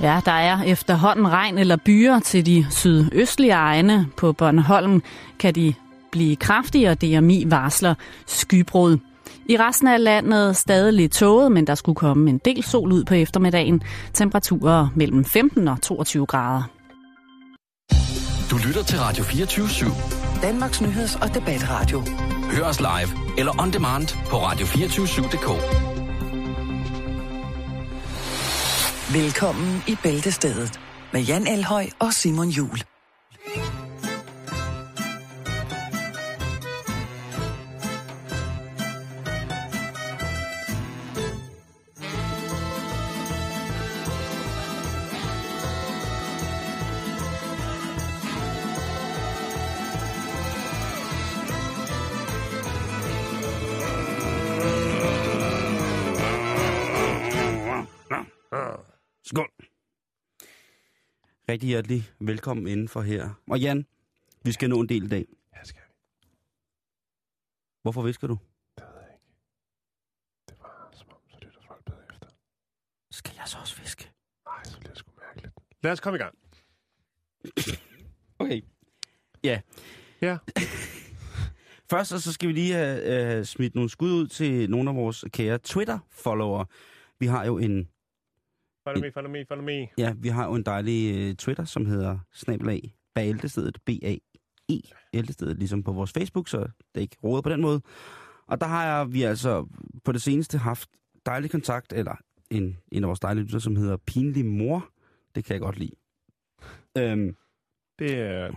Ja, der er efterhånden regn eller byer til de sydøstlige egne. På Bornholm kan de blive kraftigere. DMI varsler skybrud. I resten af landet stadig lidt tåget, men der skulle komme en del sol ud på eftermiddagen. Temperaturer mellem 15 og 22 grader. Du lytter til Radio 24-7. Danmarks Nyheds- og Debatradio. Hør os live eller on demand på radio247.dk. Velkommen i Bæltestedet med Jan Elhøj og Simon Jul. Rigtig hjertelig velkommen indenfor her. Og Jan, vi skal nå en del i dag. Ja, skal vi. Hvorfor visker du? Det ved jeg ikke. Det var som om, så lytter folk bedre efter. Skal jeg så også viske? Nej, så bliver det sgu mærkeligt. Lad os komme i gang. Okay. Ja. Ja. Først så skal vi lige have uh, smidt nogle skud ud til nogle af vores kære Twitter-followere. Vi har jo en Follow me, follow me, follow me. Ja, vi har jo en dejlig uh, Twitter, som hedder snabelag Bæltestedet, B-A-E, Bæltestedet, ligesom på vores Facebook, så det er ikke rådet på den måde. Og der har jeg, vi altså på det seneste haft dejlig kontakt, eller en, en af vores dejlige lytter, som hedder Pinlig Mor. Det kan jeg godt lide. Øhm, Det er...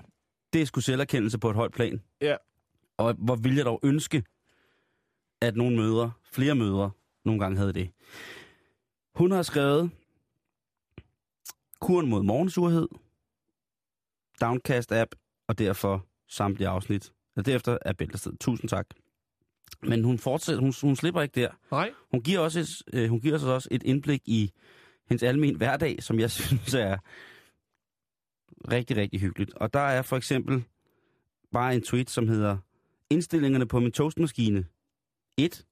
det er sgu selverkendelse på et højt plan. Ja. Og hvor ville jeg dog ønske, at nogle mødre, flere mødre, nogle gange havde det. Hun har skrevet Kuren mod morgensurhed, Downcast app, og derfor samtlige afsnit. Og derefter er bæltested. Tusind tak. Men hun fortsætter, hun, hun slipper ikke der. Nej. Hun giver, også et, øh, hun giver os også et indblik i hendes almen hverdag, som jeg synes er rigtig, rigtig hyggeligt. Og der er for eksempel bare en tweet, som hedder Indstillingerne på min toastmaskine. 1.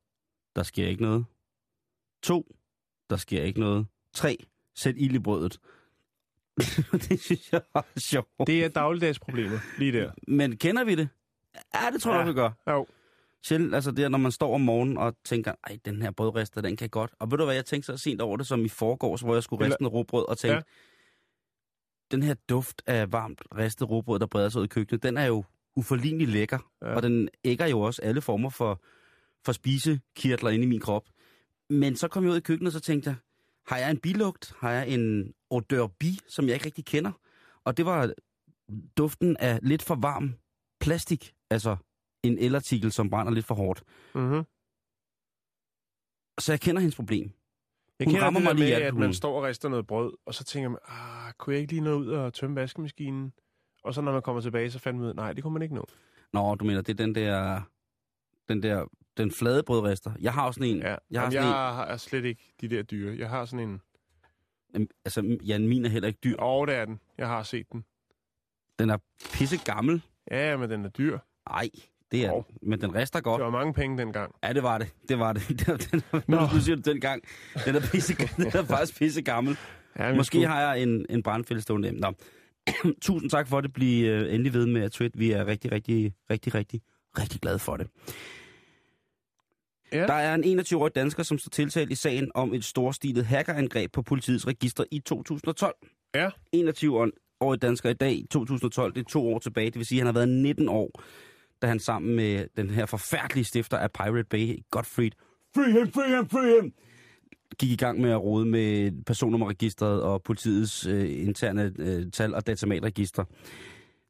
Der sker ikke noget. 2. Der sker ikke noget. 3. Sæt ild i brødet. det synes jeg er sjovt. Det er dagligdagsproblemer, lige der. Men kender vi det? Ja, det tror jeg, Ja. vi gør. Jo. Sjældent, altså det er, når man står om morgenen og tænker, ej, den her brødrester, den kan godt. Og ved du hvad, jeg tænkte så sent over det, som i forgårs, hvor jeg skulle riste noget råbrød og tænkte, Ja. den her duft af varmt ristet råbrød, der breder sig ud i køkkenet, den er jo uforlignelig lækker. Ja. Ja. Og den ægger jo også alle former for, for spisekirtler inde i min krop. Men så kom jeg ud i køkkenet, og så tænkte jeg, har jeg en bilugt? Har jeg en odeur bi, som jeg ikke rigtig kender? Og det var duften af lidt for varm plastik, altså en elartikel, som brænder lidt for hårdt. Mm-hmm. Så jeg kender hendes problem. Jeg Hun kender rammer det mig lige med, at albumen. man står og rister noget brød, og så tænker man, ah, kunne jeg ikke lige nå ud og tømme vaskemaskinen? Og så når man kommer tilbage, så fandt man ud af, nej, det kunne man ikke nå. Nå, du mener, det er den der, den der, den flade brødrester. Jeg har også en. Ja. Jeg har Jamen, jeg har, har slet ikke de der dyre. Jeg har sådan en... en, altså, Jan, min er heller ikke dyr. Åh, det er den. Jeg har set den. Den er pisse gammel. Ja, men den er dyr. Nej, det er Jo. den. Men den rester godt. Det var mange penge dengang. Ja, det var det. Det var det. den, nu, nu siger du den gang. Den er, pisse, den er faktisk pisse gammel. Ja, Måske sgu- har jeg en, en brandfælde stående. Nå. Tusind tak for det. Bliv øh, endelig ved med at tweet. Vi er rigtig, rigtig, rigtig, rigtig, rigtig glade for det. Ja. Der er en 21-årig dansker, som står tiltalt i sagen om et storstilet hackerangreb på politiets register i 2012. Ja. 21-årig dansker i dag i 2012, det er to år tilbage. Det vil sige, at han har været 19 år, da han sammen med den her forfærdelige stifter af Pirate Bay, Godfried, free him, free him, free him, gik i gang med at rode med personnummerregistret og politiets øh, interne øh, tal- og datamatregister.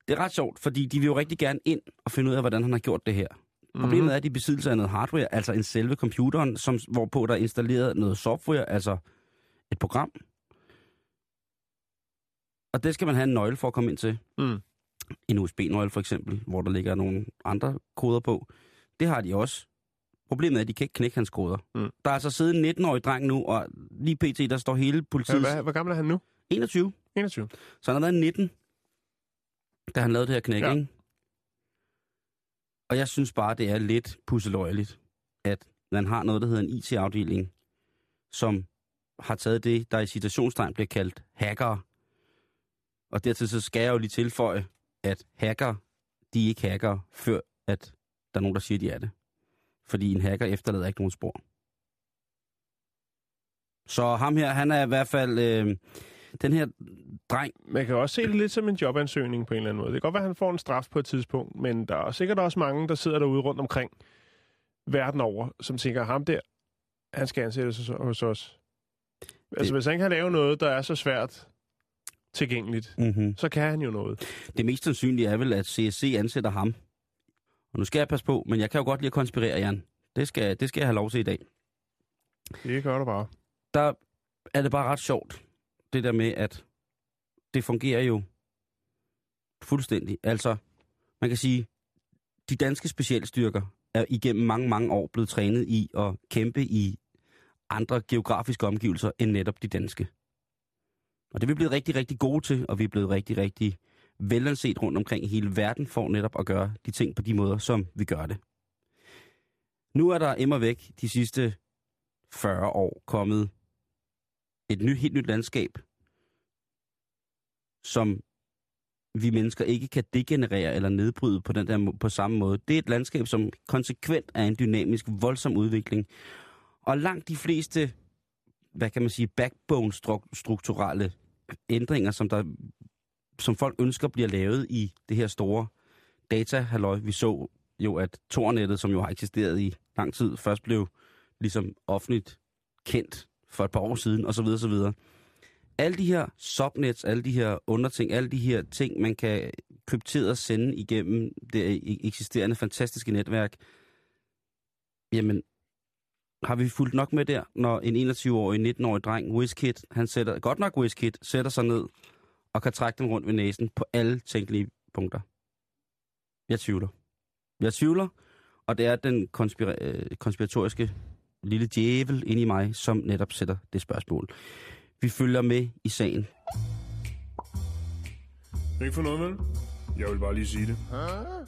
Det er ret sjovt, fordi de vil jo rigtig gerne ind og finde ud af, hvordan han har gjort det her. Mm-hmm. Problemet er, at de besidder af noget hardware, altså en selve computeren, som, hvorpå der er installeret noget software, altså et program. Og det skal man have en nøgle for at komme ind til. Mm. En USB-nøgle for eksempel, hvor der ligger nogle andre koder på. Det har de også. Problemet er, at de kan ikke knække hans koder. Mm. Der er altså siddet en 19-årig dreng nu, og lige pt. der står hele politiet... hvad, hvor gammel er han nu? 21. 21. Så han har været 19, da han lavede det her knæk, ja. ikke? Og jeg synes bare, det er lidt pusseløjeligt, at man har noget, der hedder en IT-afdeling, som har taget det, der i citationstegn bliver kaldt hacker. Og dertil så skal jeg jo lige tilføje, at hacker, de er ikke hacker, før at der er nogen, der siger, de er det. Fordi en hacker efterlader ikke nogen spor. Så ham her, han er i hvert fald... Øh, den her dreng... Man kan også se det lidt som en jobansøgning på en eller anden måde. Det kan godt være, at han får en straf på et tidspunkt, men der er sikkert også mange, der sidder derude rundt omkring verden over, som tænker, ham der, han skal ansættes hos os. Altså, hvis han kan lave noget, der er så svært tilgængeligt, Mm-hmm. så kan han jo noget. Det mest sandsynlige er vel, at CSC ansætter ham. Og nu skal jeg passe på, men jeg kan jo godt lide at konspirere, Jan. Det skal, det skal jeg have lov til i dag. Det gør du bare. Der er det bare ret sjovt, det der med, at det fungerer jo fuldstændig. Altså, man kan sige, de danske specialstyrker er igennem mange, mange år blevet trænet i at kæmpe i andre geografiske omgivelser end netop de danske. Og det er vi blevet rigtig, rigtig gode til, og vi er blevet rigtig, rigtig velanset rundt omkring i hele verden for netop at gøre de ting på de måder, som vi gør det. Nu er der emmer væk de sidste 40 år kommet et nyt, helt nyt landskab, som vi mennesker ikke kan degenerere eller nedbryde på, den der, på samme måde. Det er et landskab, som konsekvent er en dynamisk, voldsom udvikling. Og langt de fleste, hvad kan man sige, backbone-strukturelle ændringer, som, der, som folk ønsker bliver lavet i det her store data -halløj. Vi så jo, at Tornettet, som jo har eksisteret i lang tid, først blev ligesom offentligt kendt for et par år siden, osv. osv. Alle de her subnets, alle de her underting, alle de her ting, man kan krypteret sende igennem det eksisterende fantastiske netværk, jamen, har vi fulgt nok med der, når en 21-årig, 19-årig dreng, WizKid, han sætter, godt nok WizKid, sætter sig ned og kan trække dem rundt ved næsen på alle tænkelige punkter. Jeg tvivler. Jeg tvivler, og det er den konspira- øh, konspiratoriske lille djævel inde i mig, som netop sætter det spørgsmål. Vi følger med i sagen. Ikke for noget, vel? Jeg vil bare lige sige det.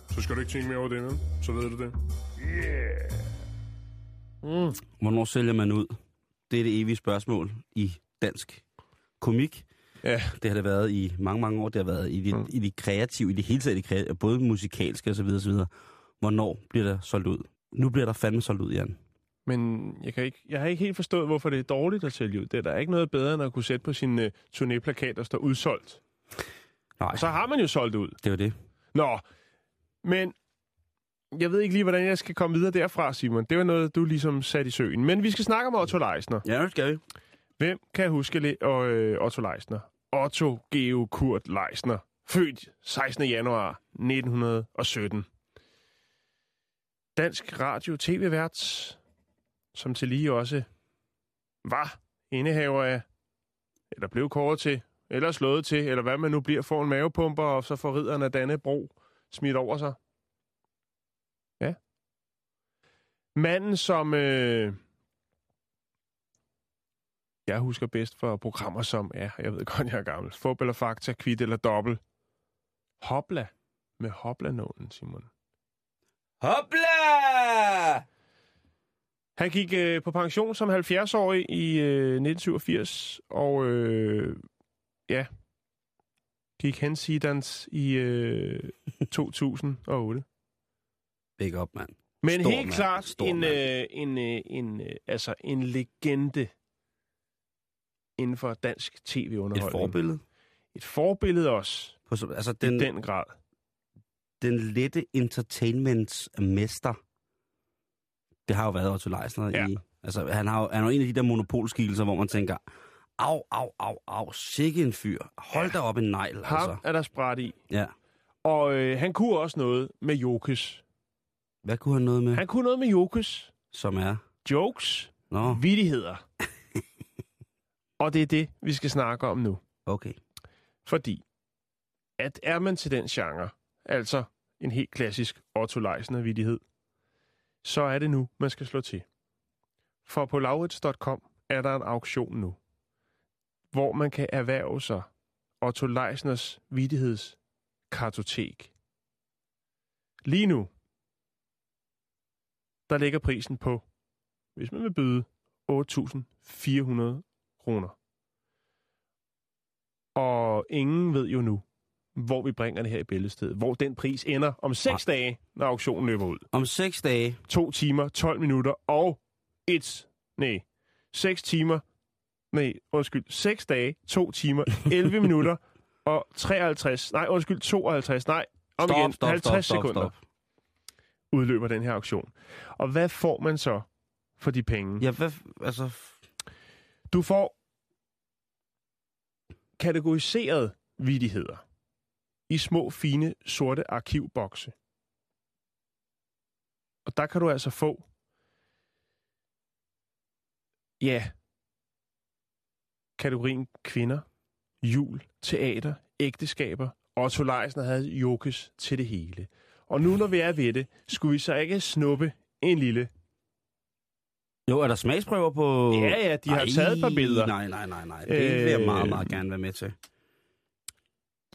Så skal du ikke tænke mere over det, vel? Så ved du det. Hvornår sælger man ud? Det er det evige spørgsmål i dansk komik. Ja. Det har det været i mange, mange år. Det har været i de, Mm. i de kreative, i det hele taget det kreative, både musikalske og så videre, så videre. Hvornår bliver der solgt ud? Nu bliver der fandme solgt ud, Jan. Men jeg, kan ikke, jeg har ikke helt forstået, hvorfor det er dårligt at sælge ud. Det er der ikke noget bedre, end at kunne sætte på sin uh, turnéplakat, der står udsolgt. Nej, Og så har man jo solgt ud. det var det. Nå, men jeg ved ikke lige, hvordan jeg skal komme videre derfra, Simon. Det var noget, du ligesom satte i søen. Men vi skal snakke om Otto Leisner. Ja, det skal vi. Hvem kan huske le- og, øh, Otto Leisner? Otto Geo Kurt Leisner. Født 16. januar 1917. Dansk radio tv-vært, som til lige også var indehaver af, eller blev kåret til, eller slået til, eller hvad man nu bliver, får en mavepumper, og så får ridderen af Dannebro smidt over sig. Ja. Manden, som øh, jeg husker bedst for programmer som, ja, jeg ved godt, jeg er gammel, Fub eller Fakta, Kvit eller Dobbel. Hopla med Hopla-nålen, Simon. Hopla! Han gik øh, på pension som 70-årig i øh, 1987, og øh, ja, gik hensidans i øh, 2008. Big up, mand. Men Stor helt mand. klart Stor en, mand. øh, en, øh, en, øh, altså en legende inden for dansk Et tv-underholdning. forbillede. Et forbillede også, På, så- altså, den, den, i den grad. den lette entertainments mester, det har jo været Otto Leisner Ja. i... Altså, han, har, han er jo en af de der monopolskikkelser, hvor man tænker, au, au, au, au, sikke en fyr. Hold Ja. da op en negl, Ham altså. er der spræt i. Ja. Og øh, han kunne også noget med Jokes. Hvad kunne han noget med, Han kunne noget med Jokes. som er... Jokes. Nå, Vittigheder. og det er det, vi skal snakke om nu. okay. Fordi, at er man til den genre, altså en helt klassisk Otto Leisner-vittighed, så er det nu, man skal slå til. For på laurits.com er der en auktion nu, hvor man kan erhverve sig Otto Leisners vidighedskartotek. Lige nu, der ligger prisen på, hvis man vil byde, 8.400 kroner. Og ingen ved jo nu, hvor vi bringer det her i billedsted. Hvor den pris ender om 6 dage, når auktionen løber ud. Om seks dage, 2 timer, 12 minutter og et, nej, 6 timer, nej, undskyld, 6 dage, 2 timer, 11 minutter og 53, nej, undskyld, 52, nej, om stop, igen, stop, 50 stop, stop, sekunder stop. udløber den her auktion. Og hvad får man så for de penge? Ja, hvad, altså, Du får kategoriseret vidigheder i små, fine, sorte arkivbokse. Og der kan du altså få, ja, kategorien kvinder, jul, teater, ægteskaber. Otto Leisner havde jokes til det hele. Og nu når vi er ved det, skulle vi så ikke snuppe en lille... jo, er der smagsprøver på... Ja, ja, de har Ej, taget et par billeder. Nej, nej, nej, nej. Det vil jeg meget, meget gerne være med til.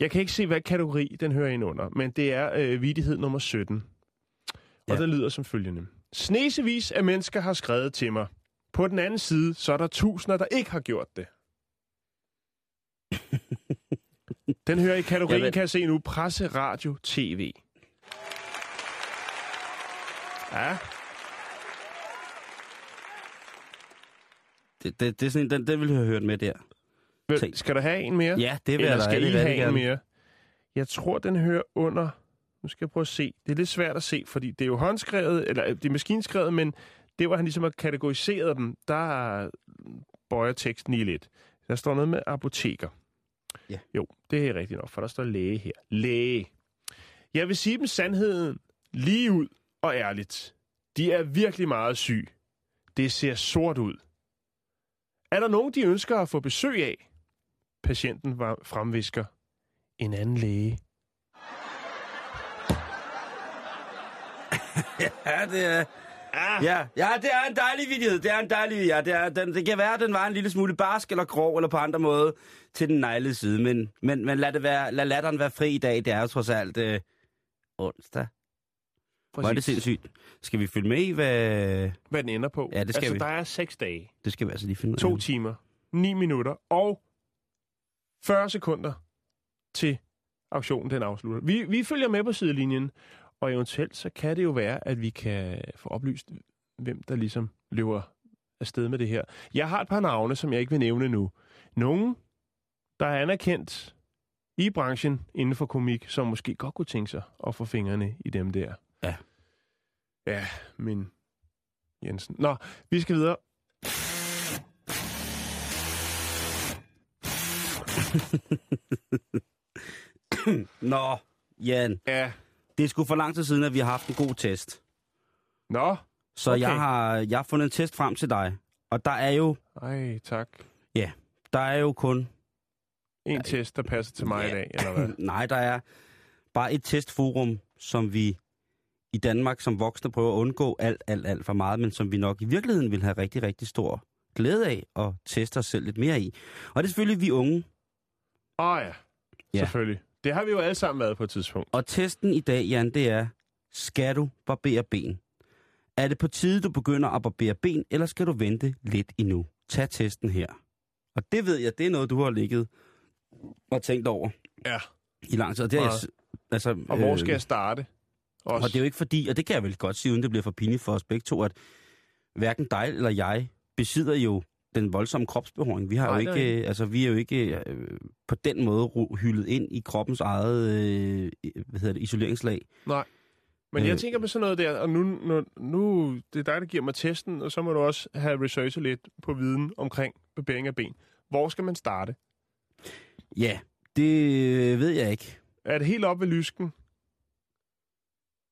Jeg kan ikke se, hvad kategori den hører ind under, men det er øh, vidighed nummer 17. Og Ja. det lyder som følgende. Snesevis af mennesker har skrevet til mig. På den anden side, så er der tusinder, der ikke har gjort det. Den hører i kategorien, Jamen. kan jeg se nu, presse, radio, tv. Ja, Det, det, det er sådan en, den, den vil jeg have hørt med der. Vel, skal der have en mere? Ja, det vil Eller jeg skal I have en mere? Jeg tror, den hører under... Nu skal jeg prøve at se. Det er lidt svært at se, fordi det er jo håndskrevet, eller øh, det er maskinskrevet, men det, hvor han ligesom har kategoriseret dem, der bøjer teksten i lidt. Der står noget med apoteker. Ja. Jo, det er rigtigt nok, for der står læge her. Læge. Jeg vil sige dem sandheden lige ud og ærligt. De er virkelig meget syg. Det ser sort ud. Er der nogen, de ønsker at få besøg af? Patienten var fremvisker. En anden læge. Ja, det er... Ah, Ja, ja, det er en dejlig vidighed. Det er en dejlig... Ja, det, er, den, det kan være, at den var en lille smule barsk eller grov eller på andre måde til den neglede side. Men, men, men lad, det være, lad latteren være fri i dag. Det er jo trods alt øh, onsdag. Hvor er det sindssygt. Skal vi følge med i, hvad... Hvad den ender på. Ja, det skal altså, vi. der er seks dage, Det skal vi altså lige finde ud af. to timer, 9 minutter og 40 sekunder til auktionen den afslutter. Vi, vi følger med på sidelinjen, og eventuelt så kan det jo være, at vi kan få oplyst, hvem der ligesom løber afsted med det her. Jeg har et par navne, som jeg ikke vil nævne nu. Nogen, der er anerkendt i branchen inden for komik, som måske godt kunne tænke sig at få fingrene i dem der. Ja. Ja, men Jensen. Nå, vi skal videre. Nå, Jan. Ja. Det er sgu for lang tid siden, at vi har haft en god test. Nå. Så Okay. jeg, har, jeg har fundet en test frem til dig. Og der er jo, Ej, tak. der er jo kun... En test, der passer til mig Ja. i dag, eller hvad? Nej, der er bare et testforum, som vi i Danmark som voksne prøver at undgå alt, alt, alt for meget, men som vi nok i virkeligheden vil have rigtig, rigtig stor glæde af at teste os selv lidt mere i. Og det er selvfølgelig vi unge. Åh oh, ja. Ja. selvfølgelig. Det har vi jo alle sammen været på et tidspunkt. Og testen i dag, Jan, det er, skal du barbere ben? Er det på tide, du begynder at barbere ben, eller skal du vente lidt endnu? Tag testen her. Og det ved jeg, det er noget, du har ligget og tænkt over Ja. i lang tid. Og, det er, jeg, s- altså, Og hvor øh, skal jeg starte? Også. Og det er jo ikke fordi, og det kan jeg vel godt sige, uden det bliver for pinligt for os begge to, at hverken dig eller jeg besidder jo den voldsomme kropsbehåring. Vi har Nej, jo er ikke, altså vi er jo ikke øh, på den måde hyldet ind i kroppens eget øh, hvad hedder det, isoleringslag. Men Øh. jeg tænker på sådan noget der, og nu, nu, nu det er dig, der giver mig testen, og så må du også have researchet lidt på viden omkring barbering af ben. Hvor skal man starte? Ja, det ved jeg ikke. Er det helt op ved lysken?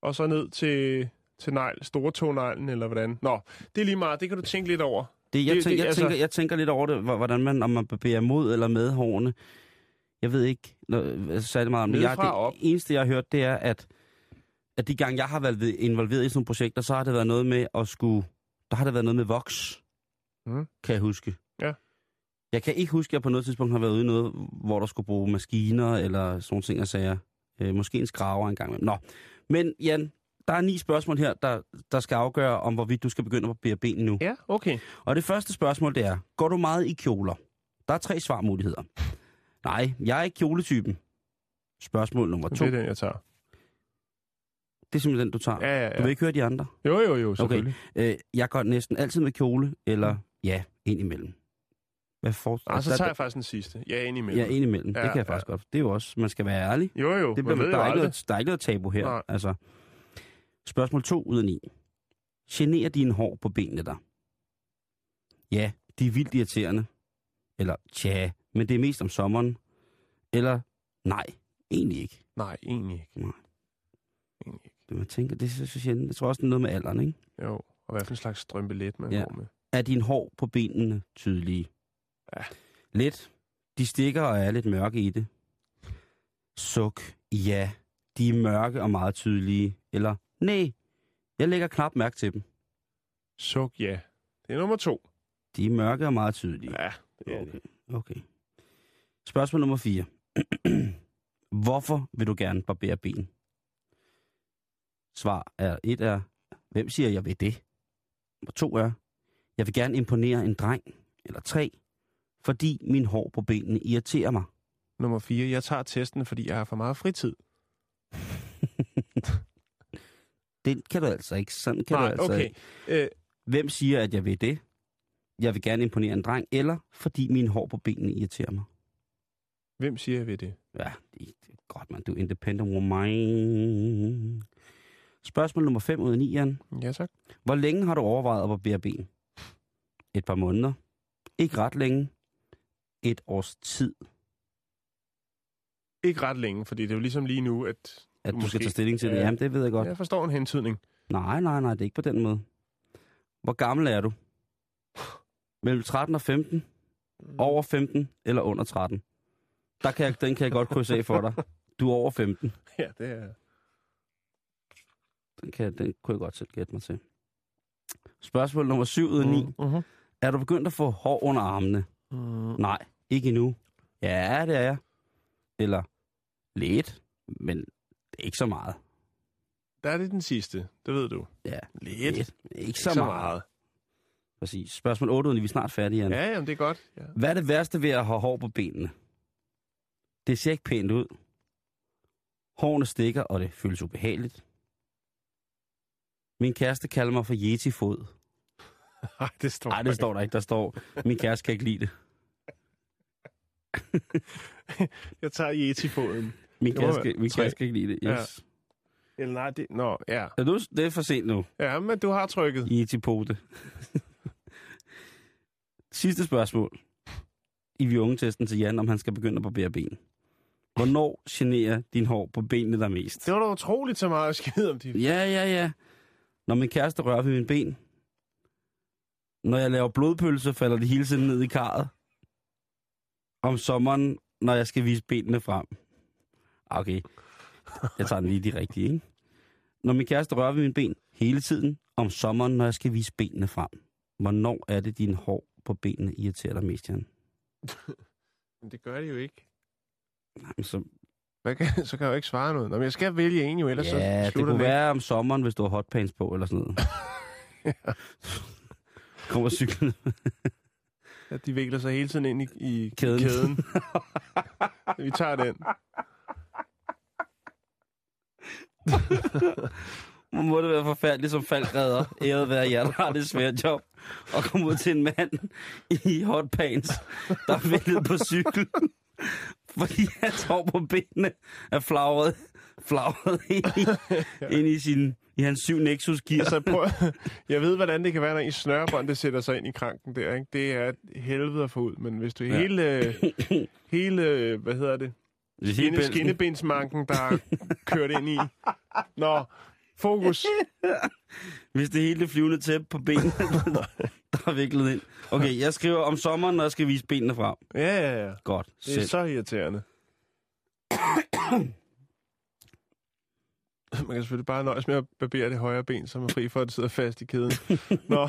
Og så ned til, til negl, store togneglen, eller hvordan? Nå, det er lige meget. Det kan du tænke lidt over. Det, jeg, Det- tænker, det- jeg, altså- tænker, jeg tænker lidt over det, hvor- hvordan man, om man barberer mod eller med hårene. Jeg ved ikke særlig meget om det. Jeg, op. det eneste, jeg har hørt, det er, at, at de gange, jeg har været involveret i sådan nogle projekter, så har det været noget med at skulle... Der har det været noget med voks, Mhm. kan jeg huske. Ja. Jeg kan ikke huske, at jeg på noget tidspunkt har været ude i noget, hvor der skulle bruge maskiner eller sådan ting og sager. Øh, måske en skraver engang. Nå, men Jan, der er ni spørgsmål her, der, der skal afgøre, om hvorvidt du skal begynde at barbere ben nu. Ja, okay. Og det første spørgsmål, det er, går du meget i kjoler? Der er tre svarmuligheder. Nej, jeg er ikke kjoletypen. Spørgsmål nummer to. Det er den, jeg tager. Det er simpelthen den, du tager. Ja, ja, Du ja. vil ikke høre de andre? Jo, jo, jo, selvfølgelig. Øh, jeg går næsten altid med kjole, eller ja, ind imellem. Hvad for... Ah, så der- tager jeg faktisk den sidste. Er Ja, ind imellem. Ja, Ja, det kan jeg ja. faktisk godt. Det er jo også, man skal være ærlig. Jo, jo, Det man bliver, ved der, er ikke noget, der er ikke noget tabu her. Nej. Altså. Spørgsmål 2 ud af 9. Generer dine hår på benene dig? Ja, de er vildt irriterende. Eller tja, men det er mest om sommeren. Eller nej, egentlig ikke. Nej, egentlig ikke. Nej. Egentlig ikke. Det, man tænker, det er så så sjældent. Jeg tror også, det er noget med alderen, ikke? Jo, og hvad for en slags strømpelet man Ja. går med. Er dine hår på benene tydelige? Ja. Lidt. De stikker og er lidt mørke i det. Suk. Ja. De er mørke og meget tydelige. Eller nej. Jeg lægger knap mærke til dem. Suk, ja. Det er nummer to. De er mørke og meget tydelige. Ja, det er Okay. det. okay. Spørgsmål nummer 4. Hvorfor vil du gerne barbere ben? Svar er et er, hvem siger jeg ved det? Nummer to er, jeg vil gerne imponere en dreng. Eller tre, fordi min hår på benene irriterer mig. Nummer fire. Jeg tager testen, fordi jeg har for meget fritid. Det kan du altså ikke. Sådan kan Nej, du altså okay. ikke. Øh, Hvem siger, at jeg vil det? Jeg vil gerne imponere en dreng, eller fordi min hår på benene irriterer mig. hvem siger jeg ved det? Ja, det det er godt, man. Du er independent woman. Spørgsmål nummer 5 ud af 9, Jan. Ja, tak. Hvor længe har du overvejet at barbere ben? Et par måneder. Ikke ret længe. Et års tid, Ikke ret længe, fordi det er jo ligesom lige nu, at at Du du, skal tage stilling til det. Ja. Jamen, det ved jeg godt. jeg forstår en hentydning. Nej, nej, nej, det er ikke på den måde. Hvor gammel er du? Mellem 13 og 15? Over 15 eller under 13? Der kan jeg, den kan jeg godt krydse af for dig. Du er over 15. Ja, det er... Den, kan, den kunne jeg godt selv gætte mig til. Spørgsmål nummer 7 ud af 9. Uh-huh. Er du begyndt at få hår under armene? Mm. Nej, ikke endnu. Ja, det er jeg. Eller lidt, men ikke så meget. Der er det den sidste, det ved du. Ja, Lidt. Ikke, ikke så, meget. Præcis. Spørgsmål 8 ud af 9. Vi er snart færdige, Jan. Ja, jamen, det er godt. Ja. Hvad er det værste ved at have hår på benene? Det ser ikke pænt ud. Hårene stikker, og det føles ubehageligt. Min kæreste kalder mig for Yeti-fod. Ej, det står Nej, det står der ikke. Der står, min kæreste kan ikke lide det. Jeg tager Yeti-foden. Min være min tre. kæreste kan ikke lide det. Ja. Yes. Eller nej, det... Nå, ja. Er du, det er for sent nu. Ja, men du har trykket. Yeti-pote. Sidste spørgsmål. I vi unge testen til Jan, om han skal begynde at barbere ben. Hvornår generer din hår på benene der mest? Det var da utroligt så meget at skide om de... Ja, ja, ja. Når min kæreste rører ved mine ben. Når jeg laver blodpølse, falder det hele tiden ned i karret. Om sommeren, når jeg skal vise benene frem. Ah, Okay, jeg tager den lige de rigtige, ikke? Når min kæreste rører ved mine ben hele tiden. Om sommeren, når jeg skal vise benene frem. Hvornår er det, din hår på benene irriterer dig mest, Jan? Men det gør det jo ikke. Nej, men så, Hvad kan, så kan jeg jo ikke svare noget. Nå, men jeg skal vælge en jo, ellers ja, så det slutter kunne den være om sommeren, hvis du har hotpants på, eller sådan noget. Kommer cyklen. At de vikler sig hele tiden ind i, i Kæden. kæden. Vi tager den. Må det være forfærdeligt som faldredder, æret være jer, der har det svært job, og komme ud til en mand i hotpants, der er væltet på cykel, fordi hans hår på benene er flagret, flagret ind, i, ind i, sin, i hans syv Nexus gear. Altså, prøv, jeg ved, hvordan det kan være, når I snørebånd, det sætter sig ind i kranken der. Ikke? Det er et helvede at få ud, men hvis du Ja. hele, hele, hvad hedder det, Skinne, skinnebensmanken, der er kørt ind i. Nå, fokus. Hvis det hele flyvende tæppe på benene, der er viklet ind. Okay, jeg skriver om sommeren, når jeg skal vise benene frem. Ja, ja, ja. Godt, Det er selv. så irriterende. Man kan selvfølgelig bare nøjes med at barbere det højre ben, så man er fri for, at det sidder fast i kæden. Nå.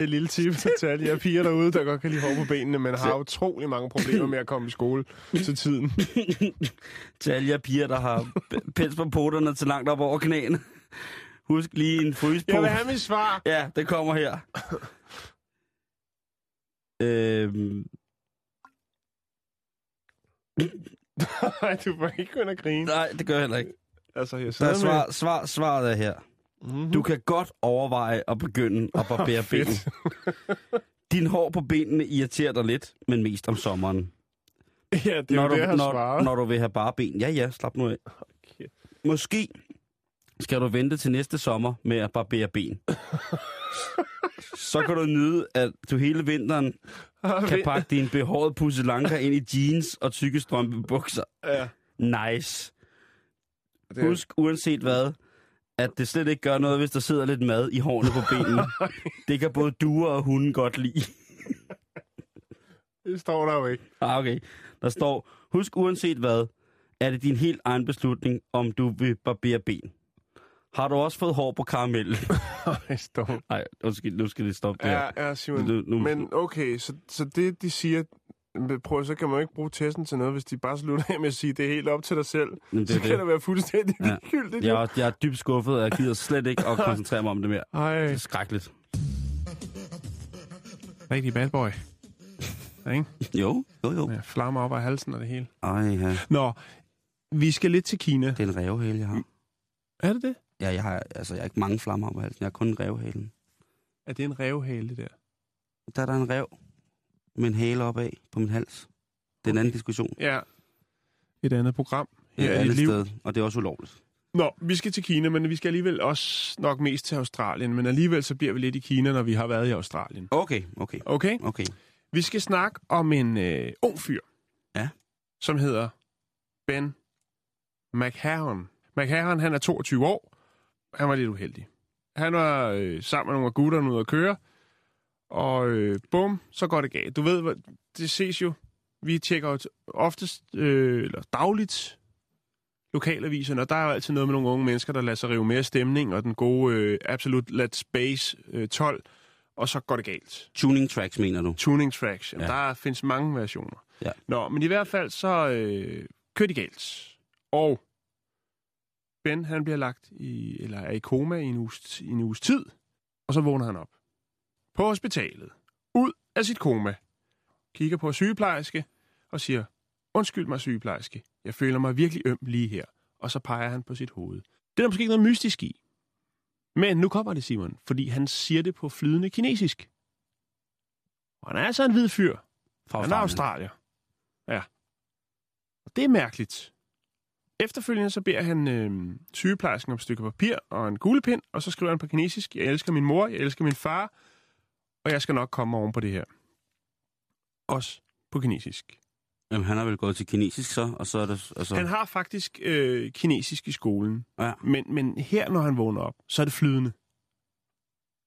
Et lille tip til alle jer piger derude, der godt kan lide hår på benene, men har utrolig mange problemer med at komme i skole til tiden. til alle jer piger, der har pels på poterne til langt op over knæene. Husk lige en frys på. Jeg vil have mit svar. Ja, det kommer her. øhm, Nej, du må ikke og grine. nej, det gør jeg heller ikke. Altså, jeg Der er svar, svar, svaret er her. Mm-hmm. Du kan godt overveje at begynde at barbere ben. Fedt. Din hår på benene irriterer dig lidt, men mest om sommeren. Ja, det er når, jo du, det, jeg når, svaret. når du vil have bare ben. Ja, ja, slap nu af. Okay. Måske skal du vente til næste sommer med at barbere ben. Så kan du nyde, at du hele vinteren kan pakke din behårede pusselanker ind i jeans og tykke strømpebukser. Ja, Nice. det Husk, uanset hvad, at det slet ikke gør noget, hvis der sidder lidt mad i hårene på benene. Det kan både duer og hunden godt lide. det står der jo ikke. Ah, okay. Der står, husk uanset hvad, er det din helt egen beslutning, om du vil barbere ben. Har du også fået hår på karamellen? Det står. Nej, undskyld, nu skal det stoppe der. Ja, ja, Simon. Nu, nu, Men okay, så, så det, de siger... men Prøv, så kan man jo ikke bruge testen til noget, hvis de bare slutter af med at sige, det er helt op til dig selv. Men det så er kan det. det være fuldstændig Ja. ligegyldigt. jeg, er, jeg er dybt skuffet, og jeg gider slet ikke at koncentrere mig om det mere. Ej, Det er skrækkeligt. rigtig bad boy. Ja, ikke? Jo, jo, jo. Ja, flammer op af halsen og det hele. Ej, ja. Nå, vi skal lidt til Kina. Det er en revhale, jeg har. Er det det? Ja, jeg har, altså, jeg har ikke mange flammer på halsen. Jeg har kun en revhale. Er det en revhale, det der? Der er der en rev med en hale opad på min hals. Det er en anden diskussion. Ja. Et andet program. Her er er et andet liv. sted, og det er også ulovligt. Nå, vi skal til Kina, men vi skal alligevel også nok mest til Australien. Men alligevel så bliver vi lidt i Kina, når vi har været i Australien. Okay, okay, Okay? okay. Vi skal snakke om en øh, ung fyr. Ja. Som hedder Ben McHarren. McHarren, han er 22 år. Han var lidt uheldig. Han var øh, sammen med nogle af gutterne ude at køre. Og øh, bum, så går det galt. Du ved, det ses jo. Vi tjekker jo oftest, øh, eller dagligt, lokalaviserne, og der er jo altid noget med nogle unge mennesker, der lader sig rive mere stemning, og den gode øh, Absolute Let Space øh, 12, og så går det galt. Tuning tracks, mener du? Tuning tracks. Jamen, Ja. ja. Der findes mange versioner. Ja. Nå, men i hvert fald så øh, kører de galt. Og Ben, han bliver lagt i, eller er i koma i en, uges, i en uges tid, og så vågner han op. På hospitalet. Ud af sit koma. Kigger på sygeplejerske og siger, undskyld mig sygeplejerske, jeg føler mig virkelig øm lige her. Og så peger han på sit hoved. Det er der måske ikke noget mystisk i. Men nu kommer det, Simon, fordi han siger det på flydende kinesisk. Og han er altså en hvid fyr. Fra Han er australier. Ja. Og det er mærkeligt. Efterfølgende så beder han øh, sygeplejersken om et stykke papir og en kuglepind, og så skriver han på kinesisk, jeg elsker min mor, jeg elsker min far, og jeg skal nok komme oven på det her. Også på kinesisk. Jamen, han har vel gået til kinesisk så, og så er det... Altså, Han har faktisk øh, kinesisk i skolen, Ja. men, men her, når han vågner op, så er det flydende.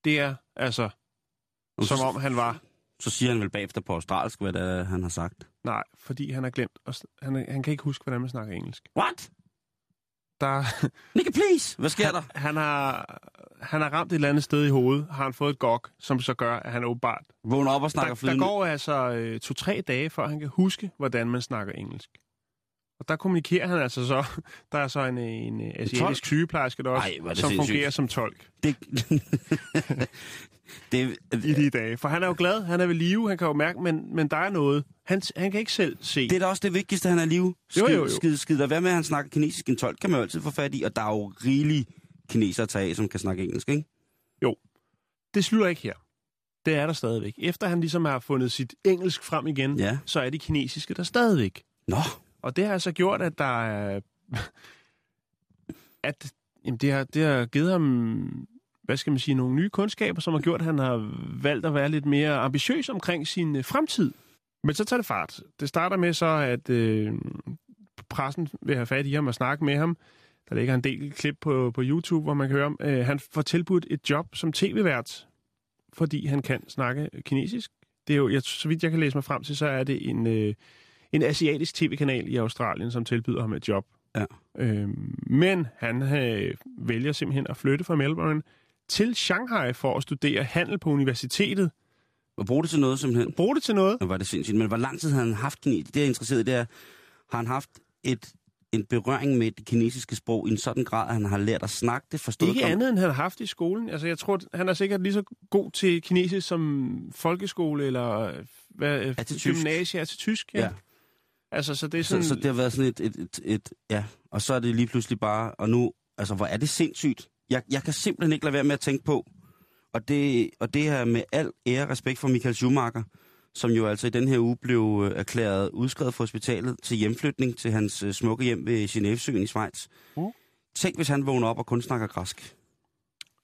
Det er altså, Og som så- om han var Så siger han vel bagefter på australsk, hvad det er, han har sagt. Nej, fordi han har glemt. sn- Han, han kan ikke huske, hvordan man snakker engelsk. What? Der, Nigga, please! Hvad sker der? han, har, han har ramt et eller andet sted i hovedet, har han fået et gok, som så gør, at han åbenbart... Vågner op og snakker Der, der flydende. går altså øh, to-tre dage, før han kan huske, hvordan man snakker engelsk. Og der kommunikerer han altså så... Der er så en, en, en asiatisk sygeplejerske, der også, Ej, som sindssygt. fungerer som tolk Det... det, i de dage. For han er jo glad, han er ved live, han kan jo mærke, men, men der er noget. Han, han kan ikke selv se. det er da også det vigtigste, han er live. Skid, Jo, jo, jo. Skid, skid, lad være med, at han snakker kinesisk. En tolk kan man jo altid få fat i, og der er jo rigelige kinesere tage af, som kan snakke engelsk, ikke? Det slutter ikke her. Det er der stadigvæk. Efter han ligesom har fundet sit engelsk frem igen, Ja. så er de kinesiske der stadigvæk. Nå, Og det har altså gjort, at der er... at jamen, det, har, det har givet ham, hvad skal man sige, nogle nye kundskaber, som har gjort, at han har valgt at være lidt mere ambitiøs omkring sin øh, fremtid. Men så tager det fart. Det starter med så, at øh, pressen vil have fat i ham og snakke med ham. Der ligger en del klip på, på YouTube, hvor man kan høre om. Øh, han får tilbudt et job som tv-vært, fordi han kan snakke kinesisk. Det er jo, jeg, så vidt jeg kan læse mig frem til, så er det en, øh, en asiatisk tv-kanal i Australien, som tilbyder ham et job. Ja. Øhm, men han øh, vælger simpelthen at flytte fra Melbourne til Shanghai for at studere handel på universitetet. og bruge det til noget simpelthen. Brug det til noget. Nå, var det sindssygt. Men hvor lang tid har han haft kinesisk? Det, jeg er interesseret i, det er, har han haft et en berøring med det kinesiske sprog i en sådan grad, at han har lært at snakke det, forstået Ikke det. andet, end han har haft i skolen. Altså, jeg tror, han er sikkert lige så god til kinesisk som folkeskole, eller øh, hvad, Er til tysk. gymnasie er til tysk. Ja. Ja. Altså, så det er Så, sådan... så det har været sådan et, et, et, et, ja, og så er det lige pludselig bare, og nu, altså hvor er det sindssygt. Jeg, jeg kan simpelthen ikke lade være med at tænke på, og det, og det er med al ære og respekt for Michael Schumacher, som jo altså i den her uge blev øh, erklæret udskrevet fra hospitalet til hjemflytning til hans øh, smukke hjem ved Genèvesøen i Schweiz. Mm. Tænk, hvis han vågner op og kun snakker græsk.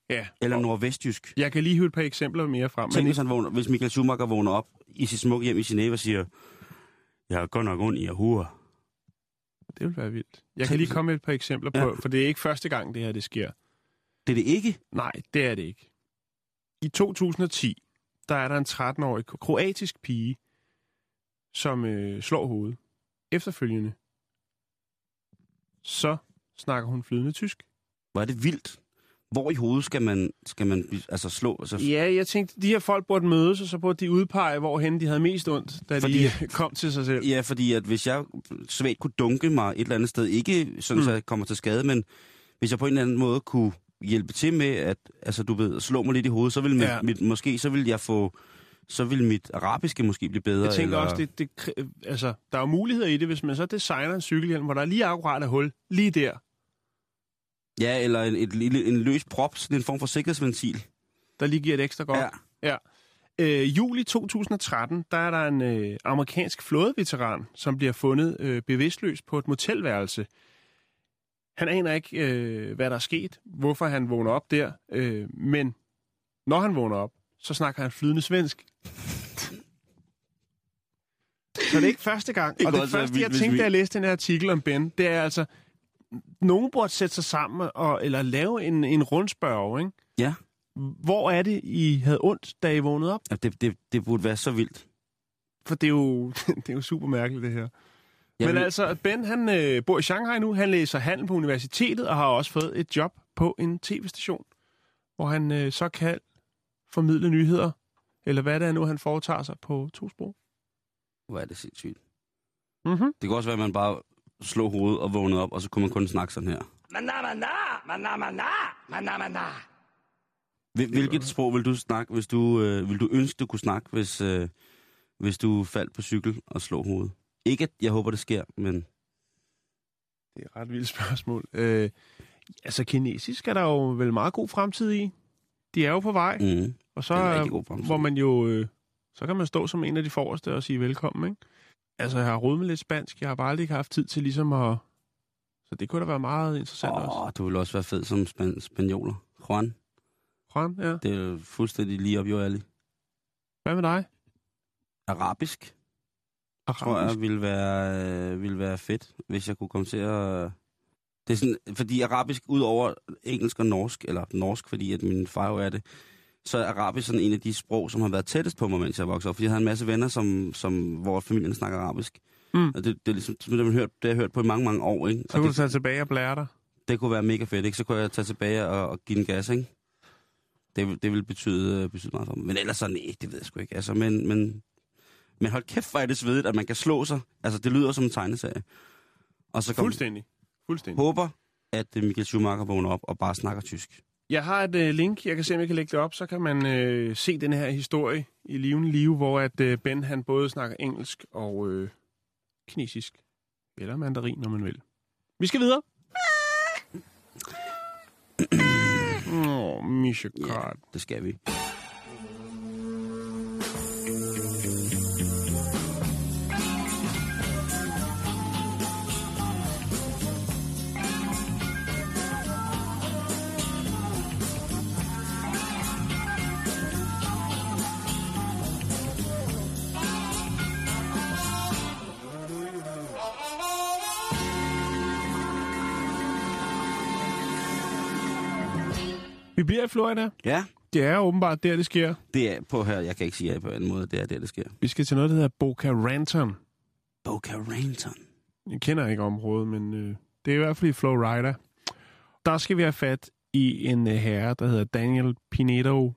ja. Eller nordvestjysk. Jeg kan lige hive et par eksempler mere frem. Tænk, Men hvis, han vågner, hvis Michael Schumacher vågner op i sit smukke hjem i Genève og siger, jeg er godt nok ondt i Ahura. det vil være vildt. Jeg Tænk, kan lige komme med et par eksempler på, Ja. for det er ikke første gang, det her det sker. Det er det ikke. Nej, det er det ikke. I 2010, der er der en 13-årig kroatisk pige, som øh, slår hovedet. Efterfølgende, så snakker hun flydende tysk. Hvor er det vildt. Hvor i hovedet skal man, skal man altså slå? Altså, Ja, jeg tænkte, de her folk burde mødes, og så burde de udpege, hvorhen de havde mest ondt, da Fordi- de kom til sig selv. ja, fordi at hvis jeg svagt kunne dunke mig et eller andet sted, ikke sådan, mm. så jeg kommer til skade, men hvis jeg på en eller anden måde kunne hjælpe til med, at altså, du ved, slå mig lidt i hovedet, så mit, Ja. ja. mit, måske så ville jeg få, så ville mit arabiske måske blive bedre. Jeg tænker eller, også, det, det, altså, der er jo muligheder i det, hvis man så designer en cykelhjelm, hvor der er lige akkurat et hul, lige der, Ja, eller en, et, lille, en løs prop, sådan en form for sikkerhedsventil. der lige giver et ekstra godt. Ja. Øh, juli 2013, der er der en øh, amerikansk flådeveteran, som bliver fundet øh, bevidstløs på et motelværelse. Han aner ikke, øh, hvad der er sket, hvorfor han vågner op der, øh, men når han vågner op, så snakker han flydende svensk. Så det er ikke første gang. Det og det første, jeg tænkte, da jeg læste den her artikel om Ben, det er altså, nogen burde sætte sig sammen og, eller lave en, en rundspørg, ikke? Ja. Hvor er det, I havde ondt, da I vågnede op? Ja, det, det, det burde være så vildt. For det er jo, det er jo super mærkeligt, det her. Jeg Men altså, Ben han øh, bor i Shanghai nu. Han læser handel på universitetet og har også fået et job på en tv-station, hvor han øh, så kan formidle nyheder, eller hvad det er nu, han foretager sig på to sprog. Hvor er det sindssygt. Mm-hmm. Det kan også være, at man bare slog hovedet og vågnede op, og så kunne man kun snakke sådan her. Hvil- Hvilket sprog vil du snakke, hvis du, øh, vil du ønske, du kunne snakke, hvis, øh, hvis du faldt på cykel og slog hovedet? Ikke, at jeg håber, det sker, men Det er et ret vildt spørgsmål. Øh, altså, kinesisk er der jo vel meget god fremtid i. De er jo på vej, mm, og så er hvor man jo... Øh, så kan man stå som en af de forreste og sige velkommen, ikke? Altså, jeg har rodet med lidt spansk. Jeg har bare aldrig ikke haft tid til ligesom at... Så det kunne da være meget interessant oh. også. Åh, du vil også være fed som span- spanioler. Juan, Juan, ja. det er fuldstændig lige op i alley. Hvad med dig? Arabisk, tror jeg, ville være, øh, ville være fedt, hvis jeg kunne komme til at... Det er sådan, fordi arabisk, ud over engelsk og norsk, eller norsk, fordi at min far jo er det, så er arabisk sådan en af de sprog, som har været tættest på mig, mens jeg voksede op. Fordi jeg havde en masse venner, som, som, hvor familien snakker arabisk. Mm. Og det, det, er ligesom, det, har hørt, det har jeg hørt på i mange, mange år. Ikke? Så kunne du tage tilbage og blære dig. det kunne være mega fedt, ikke? Så kunne jeg tage tilbage og, og give den gas, ikke? Det, vil- det ville betyde, øh, betyde meget for mig. Men ellers så, nej, det ved jeg sgu ikke. Altså, men, men, men hold kæft, hvor er det svedigt, at man kan slå sig. Altså, det lyder som en tegneserie. Og så kom, Fuldstændig. Fuldstændig. håber, at øh, Michael Schumacher vågner op og bare snakker tysk. Jeg har et øh, link, jeg kan se, om jeg kan lægge det op, så kan man øh, se den her historie i livende liv, hvor at øh, Ben han både snakker engelsk og øh, kinesisk. Eller mandarin, når man vil. Vi skal videre. Åh, oh, Misha Ja, Kart. det skal vi. Vi bliver i Florida. Ja, Det er åbenbart der, det sker. det er på her. Jeg kan ikke sige ja på en måde. Det er der, det sker. Vi skal til noget, der hedder Boca Raton. Boca Raton. Jeg kender ikke området, men øh, det er i hvert fald i Florida. Der skal vi have fat i en øh, herre, der hedder Daniel Pinedo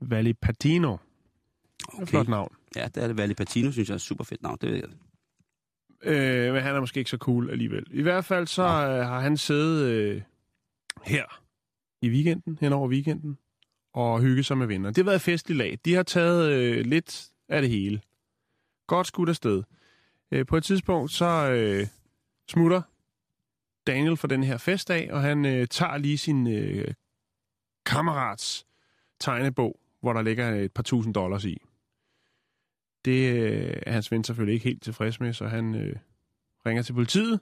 Valipatino. Okay. Okay. Flot navn. Ja, det er det. Valley Patino, synes jeg er et super fedt navn. Det ved jeg. Øh, men han er måske ikke så cool alligevel. I hvert fald så øh, har han siddet øh, her i weekenden, hen over weekenden, og hygge sig med venner. Det har været festlig lag. De har taget øh, lidt af det hele. Godt skudt afsted. Øh, på et tidspunkt så øh, smutter Daniel for den her festdag, og han øh, tager lige sin øh, kammerats tegnebog, hvor der ligger et par tusind dollars i. Det øh, er hans ven selvfølgelig ikke helt tilfreds med, så han øh, ringer til politiet.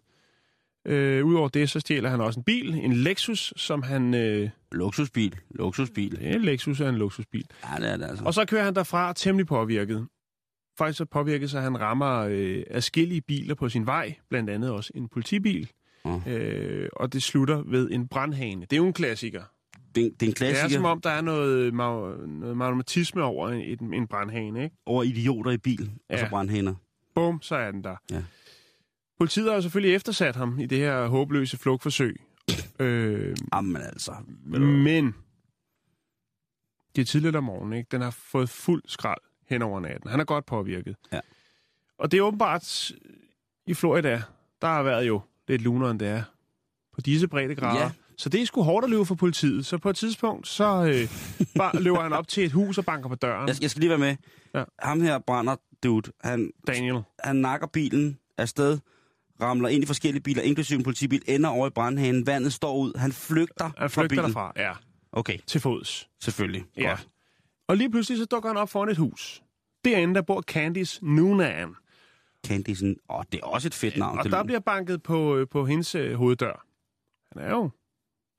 Øh, Udover det, så stjæler han også en bil, en Lexus, som han... Øh, Luksusbil. Luksusbil. en Lexus er en luksusbil. Ja, det er det altså. Og så kører han derfra temmelig påvirket. Faktisk så påvirket, så han rammer øh, afskillige biler på sin vej, blandt andet også en politibil. Åh. Øh, og det slutter ved en brandhane. Det er jo en klassiker. Det, er- det er en Det er klassiker som om, der er noget, noget magnetisme over en, en brandhane, ikke? over idioter i bil, og så Ja. brandhænder. Bum, så er den der. Ja. Politiet har selvfølgelig eftersat ham i det her håbløse flugtforsøg. øh, Jamen altså. men det er tidligt om morgenen, ikke? Den har fået fuld skrald hen over natten. Han er godt påvirket. Ja. Og det er åbenbart i Florida, der har været jo lidt lunere, end det er på disse breddegrader. Ja. Så det er sgu hårdt at løbe for politiet. Så på et tidspunkt, så øh, bare løber han op til et hus og banker på døren. Jeg, jeg skal lige være med. Ja. Ham her brænder dude. Han, Daniel. han nakker bilen afsted, ramler ind i forskellige biler, inklusive en politibil, ender over i brandhanen, vandet står ud, han flygter, Han fra flygter bilen. derfra, ja. Okay, Til fods. selvfølgelig. Ja. Godt. Og lige pludselig så dukker han op foran et hus. Derinde, der bor Candice Noonan. Candysen, åh, det er også et fedt navn. Og der bliver banket på, øh, på hendes øh, hoveddør. Han er jo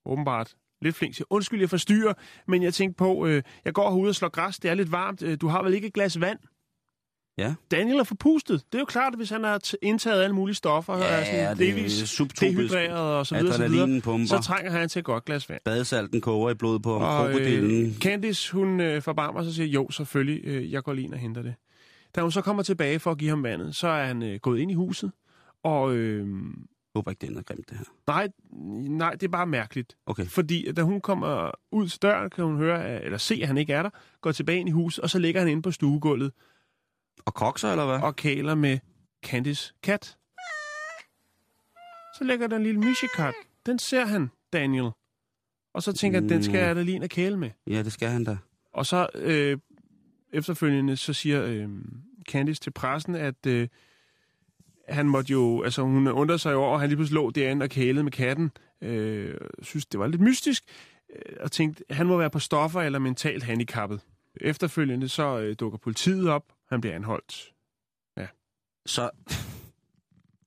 åbenbart lidt flink til. Undskyld, jeg forstyrrer, men jeg tænkte på, øh, jeg går herude og slår græs, det er lidt varmt. Øh, du har vel ikke et glas vand? Ja. Daniel er forpustet. Det er jo klart, at hvis han har indtaget alle mulige stoffer, og er sådan det delvis dehydreret og så videre, så, videre, pumper. så trænger han til et godt glas vand. Badesalten koger i blodet på ham. Og Krokodillen. øh, Candice, hun øh, forbarmer sig og siger, jo, selvfølgelig, øh, jeg går lige ind og henter det. Da hun så kommer tilbage for at give ham vandet, så er han øh, gået ind i huset, og øh, håber ikke, det er noget grimt, det her. nej, nej, det er bare mærkeligt. Okay. Fordi da hun kommer ud til døren, kan hun høre, eller se, at han ikke er der, går tilbage ind i huset, og så ligger han inde på stuegulvet Og kokser, eller hvad? og kæler med Candice kat. Så ligger der en lille misjekat. Den ser han, Daniel. Og så tænker jeg, den skal jeg da lige og kæle med. Ja, det skal han da. Og så øh, efterfølgende, så siger øh, Candice til pressen, at øh, han måtte jo, altså hun undrede sig over, at han lige pludselig lå derinde og kælede med katten. Øh, synes, det var lidt mystisk. Øh, og tænkte, han må være på stoffer eller mentalt handicappet. Efterfølgende så øh, dukker politiet op. Han bliver anholdt. Så...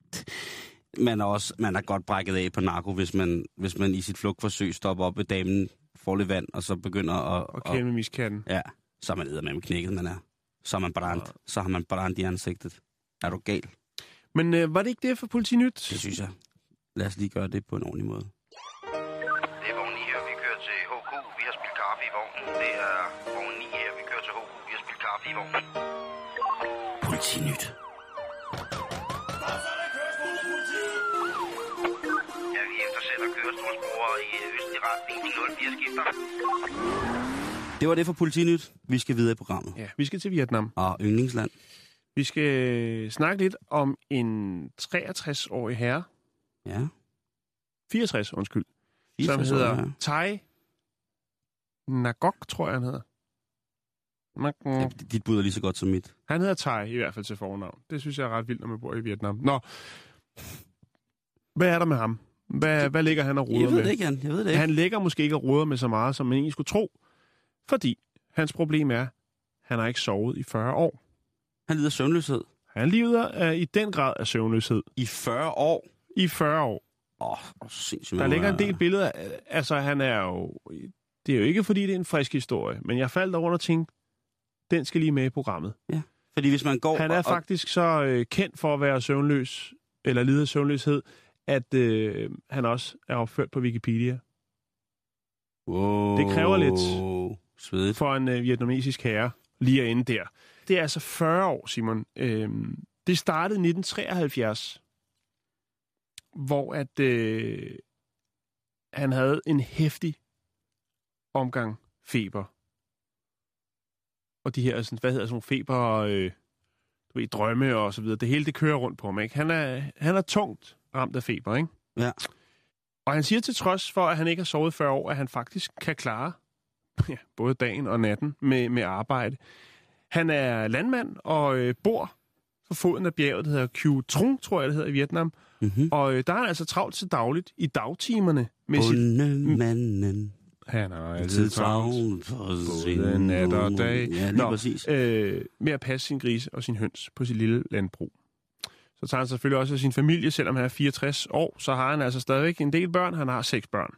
man er også man er godt brækket af på narko, hvis man, hvis man i sit flugtforsøg stopper op ved damen, får lidt vand, og så begynder at... Og kæle med miskatten. ja, så er man med med knækket, man er. Så er man brændt. Så har man brændt i ansigtet. Er du gal? Men øh, var det ikke det for Politinyt? Det synes jeg. Lad os lige gøre det på en ordentlig måde. Det er vogn 9 her, vi kører til HK. Vi har spillet kaffe i vognen. Det er vogn 9 her, vi kører til HK. Vi har spillet kaffe i vognen. Politinyt. Ja, vi eftersætter kørestolsbrugere i øh, østlig retning. De 04 skifter. Det var det for Politinyt. Vi skal videre i programmet. Ja, vi skal til Vietnam. Og yndlingsland. Vi skal snakke lidt om en 63-årig herre. Ja. 64, undskyld. som 64 år, hedder ja. Tai Nagok, tror jeg, han hedder. Ja, Nag- dit bud er lige så godt som mit. Han hedder Tai, i hvert fald til fornavn. Det synes jeg er ret vildt, når man bor i Vietnam. Nå, hvad er der med ham? Hvad, hvad ligger han og ruder Jeg ved med? det ikke, Jan. Jeg ved det ikke. Han ligger måske ikke og ruder med så meget, som man egentlig skulle tro. Fordi hans problem er, han har ikke sovet i 40 år. Han lider af søvnløshed. Han lider af, i den grad af søvnløshed. I 40 år. I 40 år. Åh, oh, sindssygt. Der ligger en del billeder. af- Altså, han er jo... Det er jo ikke, fordi det er en frisk historie, men jeg faldt over og tænkte, den skal lige med i programmet. Fordi hvis man går... Han er og- faktisk så øh, kendt for at være søvnløs, eller lide af søvnløshed, at øh, han også er opført på Wikipedia. Wow. Det kræver lidt. Svedigt. For en øh, vietnamesisk herre, lige at ende der. Det er altså 40 år, Simon. Øhm, det startede i 1973, hvor at øh, han havde en hæftig omgang feber. Og de her, sådan, hvad hedder sådan nogle feber... Øh, du ved, drømme og så videre. Det hele, det kører rundt på ham, ikke? Han er, han er tungt ramt af feber, ikke? Ja. Og han siger til trods for, at han ikke har sovet 40 år, at han faktisk kan klare ja, både dagen og natten med, med arbejde. Han er landmand og øh, bor på foden af bjerget, der hedder Kyu Trung, tror jeg, det hedder i Vietnam. Mm-hmm. Og øh, der er han altså travlt til dagligt i dagtimerne med sit... Han er Altid travlt både nat og dag. Ja, lige Nå, præcis. øh, med at passe sin grise og sin høns på sit lille landbrug. Så tager han selvfølgelig også af sin familie, selvom han er 64 år, så har han altså stadigvæk en del børn. Han har seks børn.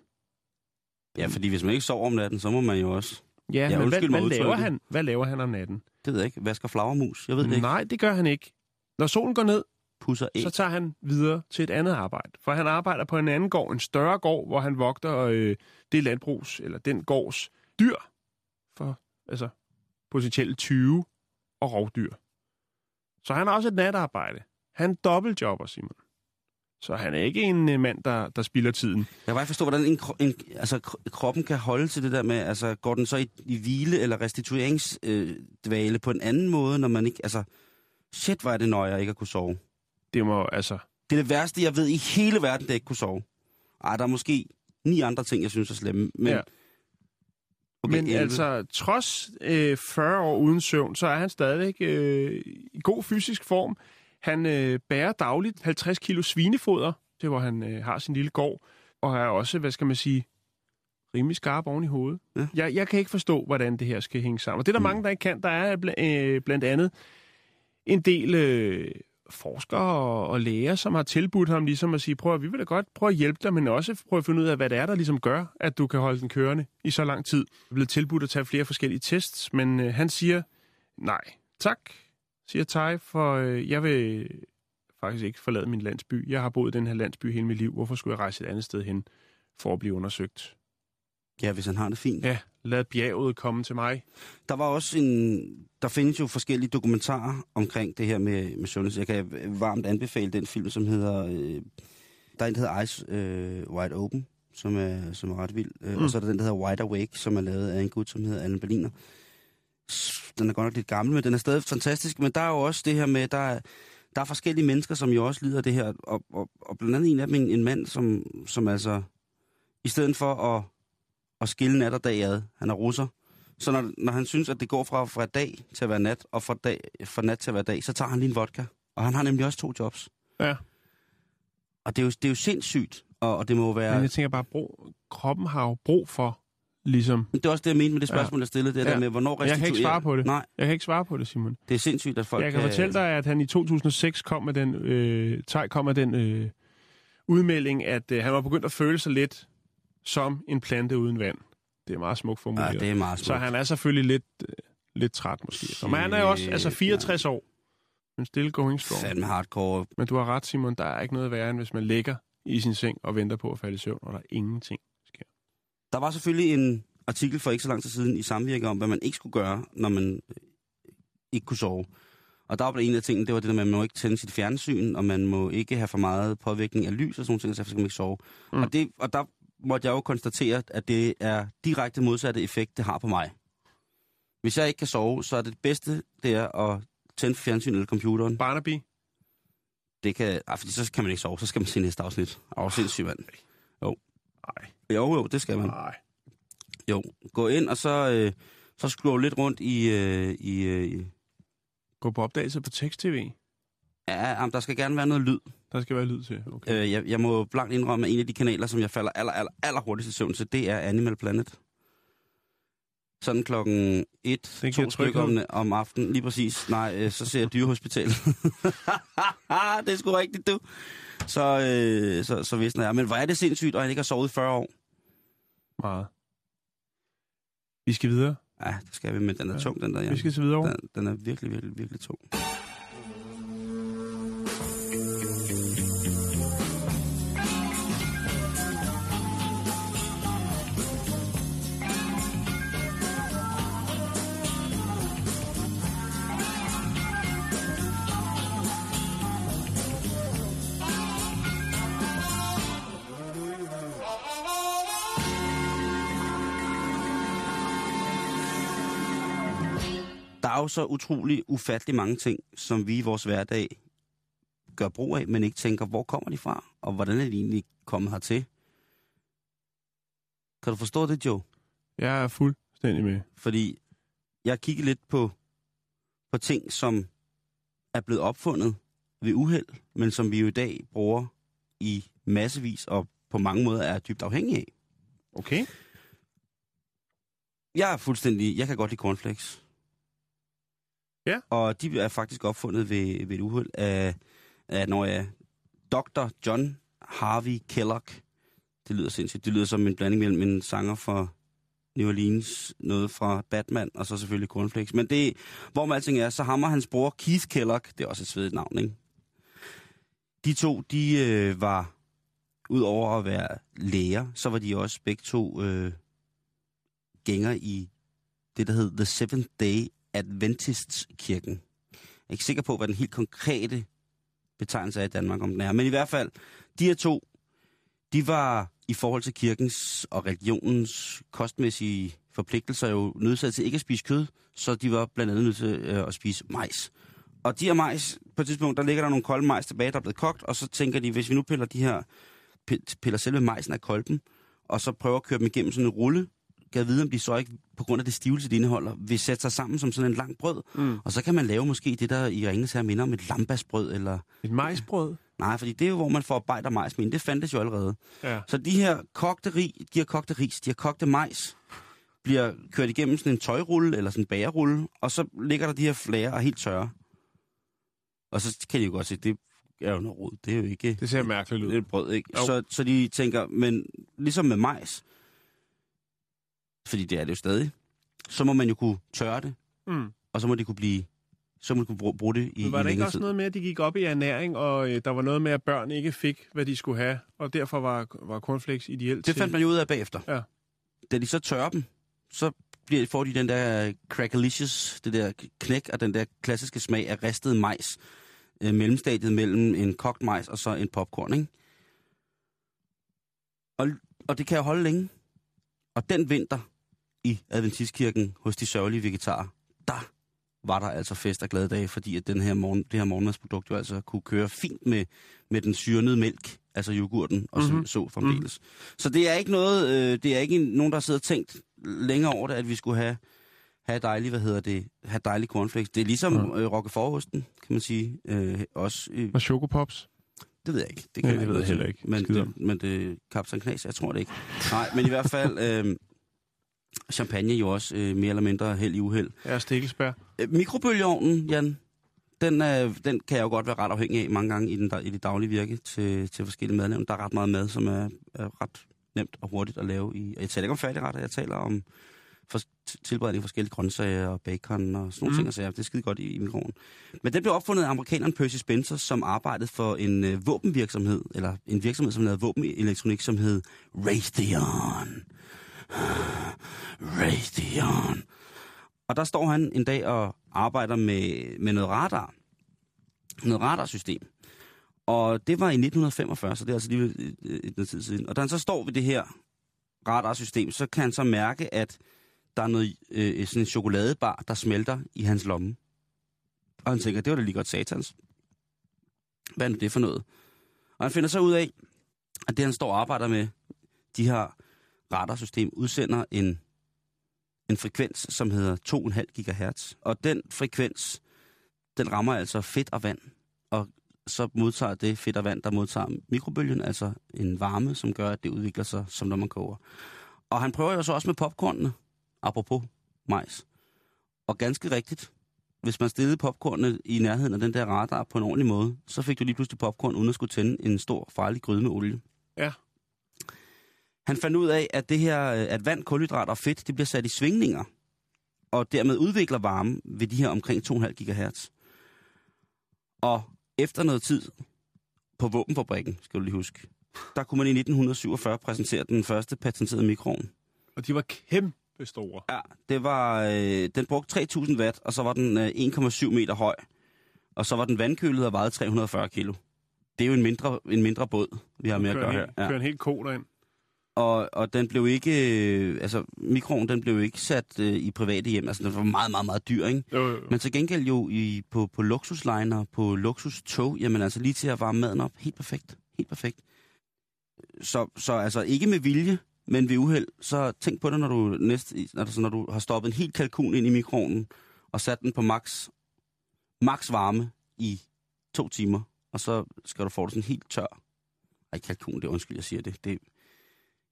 Ja, fordi hvis man ikke sover om natten, så må man jo også... Ja, Ja, men hvad, hvad, laver han, hvad laver han om natten? Det ved jeg ikke. Vasker flagermus. Jeg ved det ikke. Nej, det gør han ikke. Når solen går ned, Pusser æg. så tager han videre til et andet arbejde. For han arbejder på en anden gård, en større gård, hvor han vogter øh, det landbrugs, eller den gårds dyr for altså, potentielt 20 og rovdyr. Så han har også et natarbejde. Han dobbeltjobber, Simon. Så han er ikke en øh, mand, der, der spilder tiden. Jeg kan bare ikke forstå, hvordan en, en, altså, kro- kroppen kan holde til det der med, altså går den så i, i hvile eller restitueringsdvale øh, på en anden måde, når man ikke, altså, shit, hvor er det nøje, jeg ikke at kunne sove. Det må altså... Det er det værste, jeg ved i hele verden, det ikke kunne sove. Ej, der er måske ni andre ting, jeg synes er slemme, men... Ja. Okay, Men 11. altså, trods øh, 40 år uden søvn, så er han stadigvæk øh, i god fysisk form. Han øh, bærer dagligt 50 kilo svinefoder, det hvor han øh, har sin lille gård, og er også, hvad skal man sige, rimelig skarp oven i hovedet. Ja. Jeg, jeg kan ikke forstå, hvordan det her skal hænge sammen. Og det er der Mm. mange, der ikke kan. Der er bl- øh, blandt andet en del øh, forskere og, og læger, som har tilbudt ham ligesom at sige, prøv at, vi vil da godt prøve at hjælpe dig, men også prøve at finde ud af, hvad det er, der ligesom gør, at du kan holde den kørende i så lang tid. Jeg er blevet tilbudt at tage flere forskellige tests, men øh, han siger, nej, tak, siger Tai, for øh, jeg vil faktisk ikke forlade min landsby. Jeg har boet i den her landsby hele mit liv. Hvorfor skulle jeg rejse et andet sted hen for at blive undersøgt? Ja, hvis han har det fint. Ja, lad bjerget komme til mig. Der var også en... Der findes jo forskellige dokumentarer omkring det her med, med sundhed. Jeg kan varmt anbefale den film, som hedder... Øh, der er en, der hedder Eyes øh, Wide Open, som er, som er ret vild. Øh, Mm. Og så er der den, der hedder Wide Awake, som er lavet af en gut, som hedder Allen Berliner. Den er godt nok lidt gammel, men den er stadig fantastisk. Men der er jo også det her med, der er, der er forskellige mennesker, som jo også lider det her. Og, og, og blandt andet en af dem, en, en mand, som, som altså... I stedet for at, at skille nat og dag ad, han er russer, så når, når han synes, at det går fra, fra dag til at være nat, og fra, dag, fra nat til at være dag, så tager han lige en vodka. Og han har nemlig også to jobs. Ja. Og det er jo, det er jo sindssygt, og, og det må være... Men jeg tænker bare, brug, kroppen har jo brug for, ligesom... Det er også det, jeg mente med det spørgsmål, jeg stillede. Det Ja. der med, hvornår Jeg kan ikke restituerer- svare på det. Nej, Jeg kan ikke svare på det, Simon. det er sindssygt, at folk Jeg kan fortælle dig, at han i 2006 kom med den, øh, kom med den øh, udmelding, at øh, han var begyndt at føle sig lidt som en plante uden vand. Det er meget smukt Ja, formuleret. det er meget Så smukt. han er selvfølgelig lidt, øh, lidt træt måske. Så, men han er også altså 64 år. En stille going strong. Fandme hardcore. Men du har ret, Simon. Der er ikke noget værre, end hvis man ligger i sin seng og venter på at falde i søvn, og der er ingenting. Der var selvfølgelig en artikel for ikke så lang tid siden i samvirke om, hvad man ikke skulle gøre, når man øh, ikke kunne sove. Og der var en af tingene, det var det der med, at man må ikke tænde sit fjernsyn, og man må ikke have for meget påvirkning af lys og sådan nogle ting, så skal man ikke sove. Mm. Og, det, og der måtte jeg jo konstatere, at det er direkte modsatte effekt, det har på mig. Hvis jeg ikke kan sove, så er det bedste, det er at tænde fjernsyn eller computeren. Barnaby? Det kan, ah, fordi så kan man ikke sove, så skal man se næste afsnit. Åh, sindssygt, mand. Jo. Nej. Jo, jo, det skal man. Nej. Jo, gå ind, og så, øh, så scroll lidt rundt i... Øh, i øh, Gå på opdagelse på tekst-tv. ja, jamen, der skal gerne være noget lyd. Der skal være lyd til. Okay. Øh, jeg, jeg må blankt indrømme, at en af de kanaler, som jeg falder aller, aller, aller hurtigst i søvn til, det er Animal Planet. Sådan klokken et, giver to stykker om, om aftenen. Lige præcis. Nej, øh, så ser jeg dyrehospital. det er sgu rigtigt, du. Så, øh, så, så visner jeg. Men hvor er det sindssygt, og han ikke har sovet i 40 år. Meget. Vi skal videre. Ja, det skal vi, men den er Ja. tung, den der. Ja. Vi skal til videre. Den, den er virkelig, virkelig, virkelig tung. Jo så utrolig ufattelig mange ting, som vi i vores hverdag gør brug af, men ikke tænker, hvor kommer de fra, og hvordan er de egentlig kommet hertil? Kan du forstå det, Joe? Jeg er fuldstændig med. Fordi jeg har kigget lidt på, på ting, som er blevet opfundet ved uheld, men som vi jo i dag bruger i massevis og på mange måder er dybt afhængige af. Okay. Jeg er fuldstændig... Jeg kan godt lide cornflakes. Ja. Og de er faktisk opfundet ved, ved et uheld af, af når jeg, Dr. John Harvey Kellogg. Det lyder sindssygt. Det lyder som en blanding mellem en sanger fra New Orleans, noget fra Batman, og så selvfølgelig cornflakes. Men det, hvor man alting er, så hammer hans bror Keith Kellogg, det er også et svedigt navn, ikke? De to, de øh, var, ud over at være læger, så var de også begge to øh, gænger i det, der hed The Seventh Day Adventistkirken. Jeg er ikke sikker på, hvad den helt konkrete betegnelse er i Danmark, om den er. Men i hvert fald, de her to, de var i forhold til kirkens og religionens kostmæssige forpligtelser jo nødsaget til ikke at spise kød, så de var blandt andet nødt til øh, at spise majs. Og de her majs, på et tidspunkt, der ligger der nogle kolde majs tilbage, der er blevet kogt, og så tænker de, hvis vi nu piller de her, piller selve majsen af kolben, og så prøver at køre dem igennem sådan en rulle, kan jeg vide, om de så ikke, på grund af det stivelse, de indeholder, vil sætte sig sammen som sådan en lang brød. Mm. Og så kan man lave måske det, der i Ringens her minder om et lambasbrød, eller... Et majsbrød? Nej, fordi det er jo, hvor man får arbejder majs med. Det fandtes jo allerede. Ja. Så de her kogte, rig, de her kogte ris, de her kogte majs, bliver kørt igennem sådan en tøjrulle, eller sådan en bagerrulle, og så ligger der de her flager og er helt tørre. Og så kan de jo godt se, det er jo noget rod. Det er jo ikke... Det ser mærkeligt ud. Det er et brød, ikke? Jo. Så, så de tænker, men ligesom med majs, fordi det er det jo stadig, så må man jo kunne tørre det, Mm. og så må det kunne blive, så må det kunne bruge, bruge det i, Men var i der ikke også tid. noget med, at de gik op i ernæring, og øh, der var noget med, at børn ikke fik, hvad de skulle have, og derfor var, var cornflakes ideelt Det fandt man jo ud af bagefter. Ja. Da de så tørrer dem, så bliver, får de den der crackalicious, det der knæk og den der klassiske smag af ristet majs. Øh, mellemstadiet mellem en kogt majs og så en popcorn, ikke? Og, og det kan jo holde længe. Og den vinter i Adventistkirken hos de sørgelige vegetarer, der var der altså fest og glade dage, fordi at den her morgen, det her morgenmadsprodukt jo altså kunne køre fint med, med den syrnede mælk, altså yoghurten og Mhm. mm-hmm. så, så fremdeles. Mm. Så det er ikke noget, øh, det er ikke nogen, der sidder og tænkt længere over det, at vi skulle have, have dejlig, hvad hedder det, have dejlig cornflakes. Det er ligesom Ja. ja. øh, roquefortosten, kan man sige, øh, også. Øh, Og chokopops? det ved jeg ikke. Det kan det ved jeg heller ikke. Men det, men det Kaptajn Knas, jeg tror det ikke. Nej, men i hvert fald, øh, champagne jo også øh, mere eller mindre held i uheld. Ja, stikkelsbær. Øh, Mikrobølgeovnen, Jan, den, er, den kan jeg jo godt være ret afhængig af mange gange i, den, i det daglige virke til, til forskellige madlavning. Der er ret meget mad, som er, er ret nemt og hurtigt at lave. I, jeg taler ikke om færdigretter, jeg taler om for, tilberedning af forskellige grøntsager og bacon og sådan nogle Mm. ting. Og sager. det er skide godt i, i mikroen. Men den blev opfundet af amerikaneren Percy Spencer, som arbejdede for en øh, våbenvirksomhed, eller en virksomhed, som lavede våbenelektronik, som hed Raytheon. Raytheon. Og der står han en dag og arbejder med, med noget radar. Noget radarsystem. Og det var i 1945, så det er altså lige et, tid siden. Og da han så står ved det her radarsystem, så kan han så mærke, at der er noget, øh, sådan en chokoladebar, der smelter i hans lomme. Og han tænker, det var da lige godt satans. Hvad er nu det for noget? Og han finder så ud af, at det han står og arbejder med, de her radarsystem, udsender en, en frekvens, som hedder 2,5 GHz. Og den frekvens, den rammer altså fedt og vand. Og så modtager det fedt og vand, der modtager mikrobølgen, altså en varme, som gør, at det udvikler sig, som når man koger. Og han prøver jo så også med popcornene, apropos majs. Og ganske rigtigt, hvis man stillede popcornene i nærheden af den der radar på en ordentlig måde, så fik du lige pludselig popcorn, uden at skulle tænde en stor, farlig gryde med olie. Ja. Han fandt ud af, at det her, at vand, kulhydrat og fedt, det bliver sat i svingninger, og dermed udvikler varme ved de her omkring 2,5 GHz. Og efter noget tid på våbenfabrikken, skal du lige huske, der kunne man i 1947 præsentere den første patenterede mikroovn. Og de var kæmpe store. Ja, det var, øh, den brugte 3000 watt, og så var den øh, 1,7 meter høj. Og så var den vandkølet og vejede 340 kilo. Det er jo en mindre, en mindre båd, vi har med at gøre her. hel, kører en helt ko derind. Og, og den blev ikke, øh, altså mikroen, den blev ikke sat øh, i private hjem. Altså den var meget, meget, meget dyr, ikke? Jo, jo. Men til gengæld jo i, på, på luksusliner, på luksustog, jamen altså lige til at varme maden op. Helt perfekt. Helt perfekt. Så, så altså ikke med vilje, men ved uheld, så tænk på det, når du, næste, altså, når du har stoppet en helt kalkun ind i mikroen, og sat den på max, max varme i to timer, og så skal du få det sådan helt tør. Ej, kalkun, det er undskyld, jeg siger det. det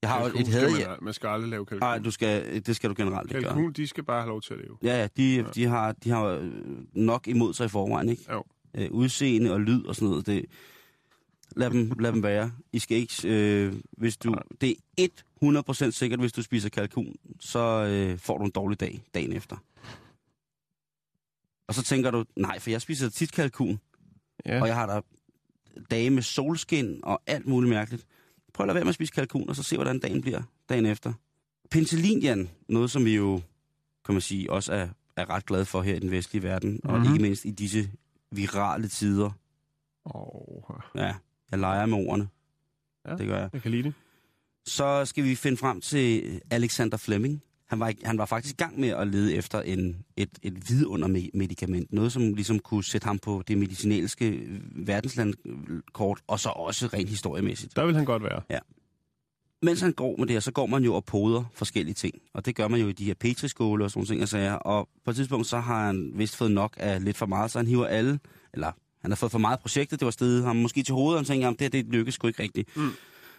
jeg har Kalkun et had... man, Ja. man skal aldrig lave kalkun. Nej, du skal, det skal du generelt ikke gøre. kalkun, de skal bare have lov til at leve. Ja, ja, de, de har, de har øh, nok imod sig i forvejen, ikke? Jo. Øh, udseende og lyd og sådan noget, det, lad, dem, lad dem være. I skal ikke, øh, hvis du, det er 100% sikkert, hvis du spiser kalkun, så øh, får du en dårlig dag dagen efter. Og så tænker du, nej, for jeg spiser tit kalkun, Ja. og jeg har der dage med solskin og alt muligt mærkeligt. Prøv at lade være med at spise kalkun, og så se, hvordan dagen bliver dagen efter. Penicillin, Jan, noget som vi jo, kan man sige, også er, er ret glade for her i den vestlige verden, mm-hmm. og Mhm. ikke mindst i disse virale tider. Oh, Ja, jeg leger med ordene. Ja. Det gør jeg. jeg kan lide det. Så skal vi finde frem til Alexander Fleming. Han var, han var faktisk i gang med at lede efter en, et, et vidundermedicament. Noget, som ligesom kunne sætte ham på det medicinalske verdenslandkort, og så også rent historiemæssigt. Der vil han godt være. Mens han går med det her, så går man jo og poder forskellige ting. Og det gør man jo i de her petriskåle og sådan nogle ting. Og, sager. og på et tidspunkt, så har han vist fået nok af lidt for meget, så han hiver alle, eller han har fået for meget projektet, det var stedet ham måske til hovedet, og han tænker, at det her det lykkes sgu ikke rigtigt. Mm.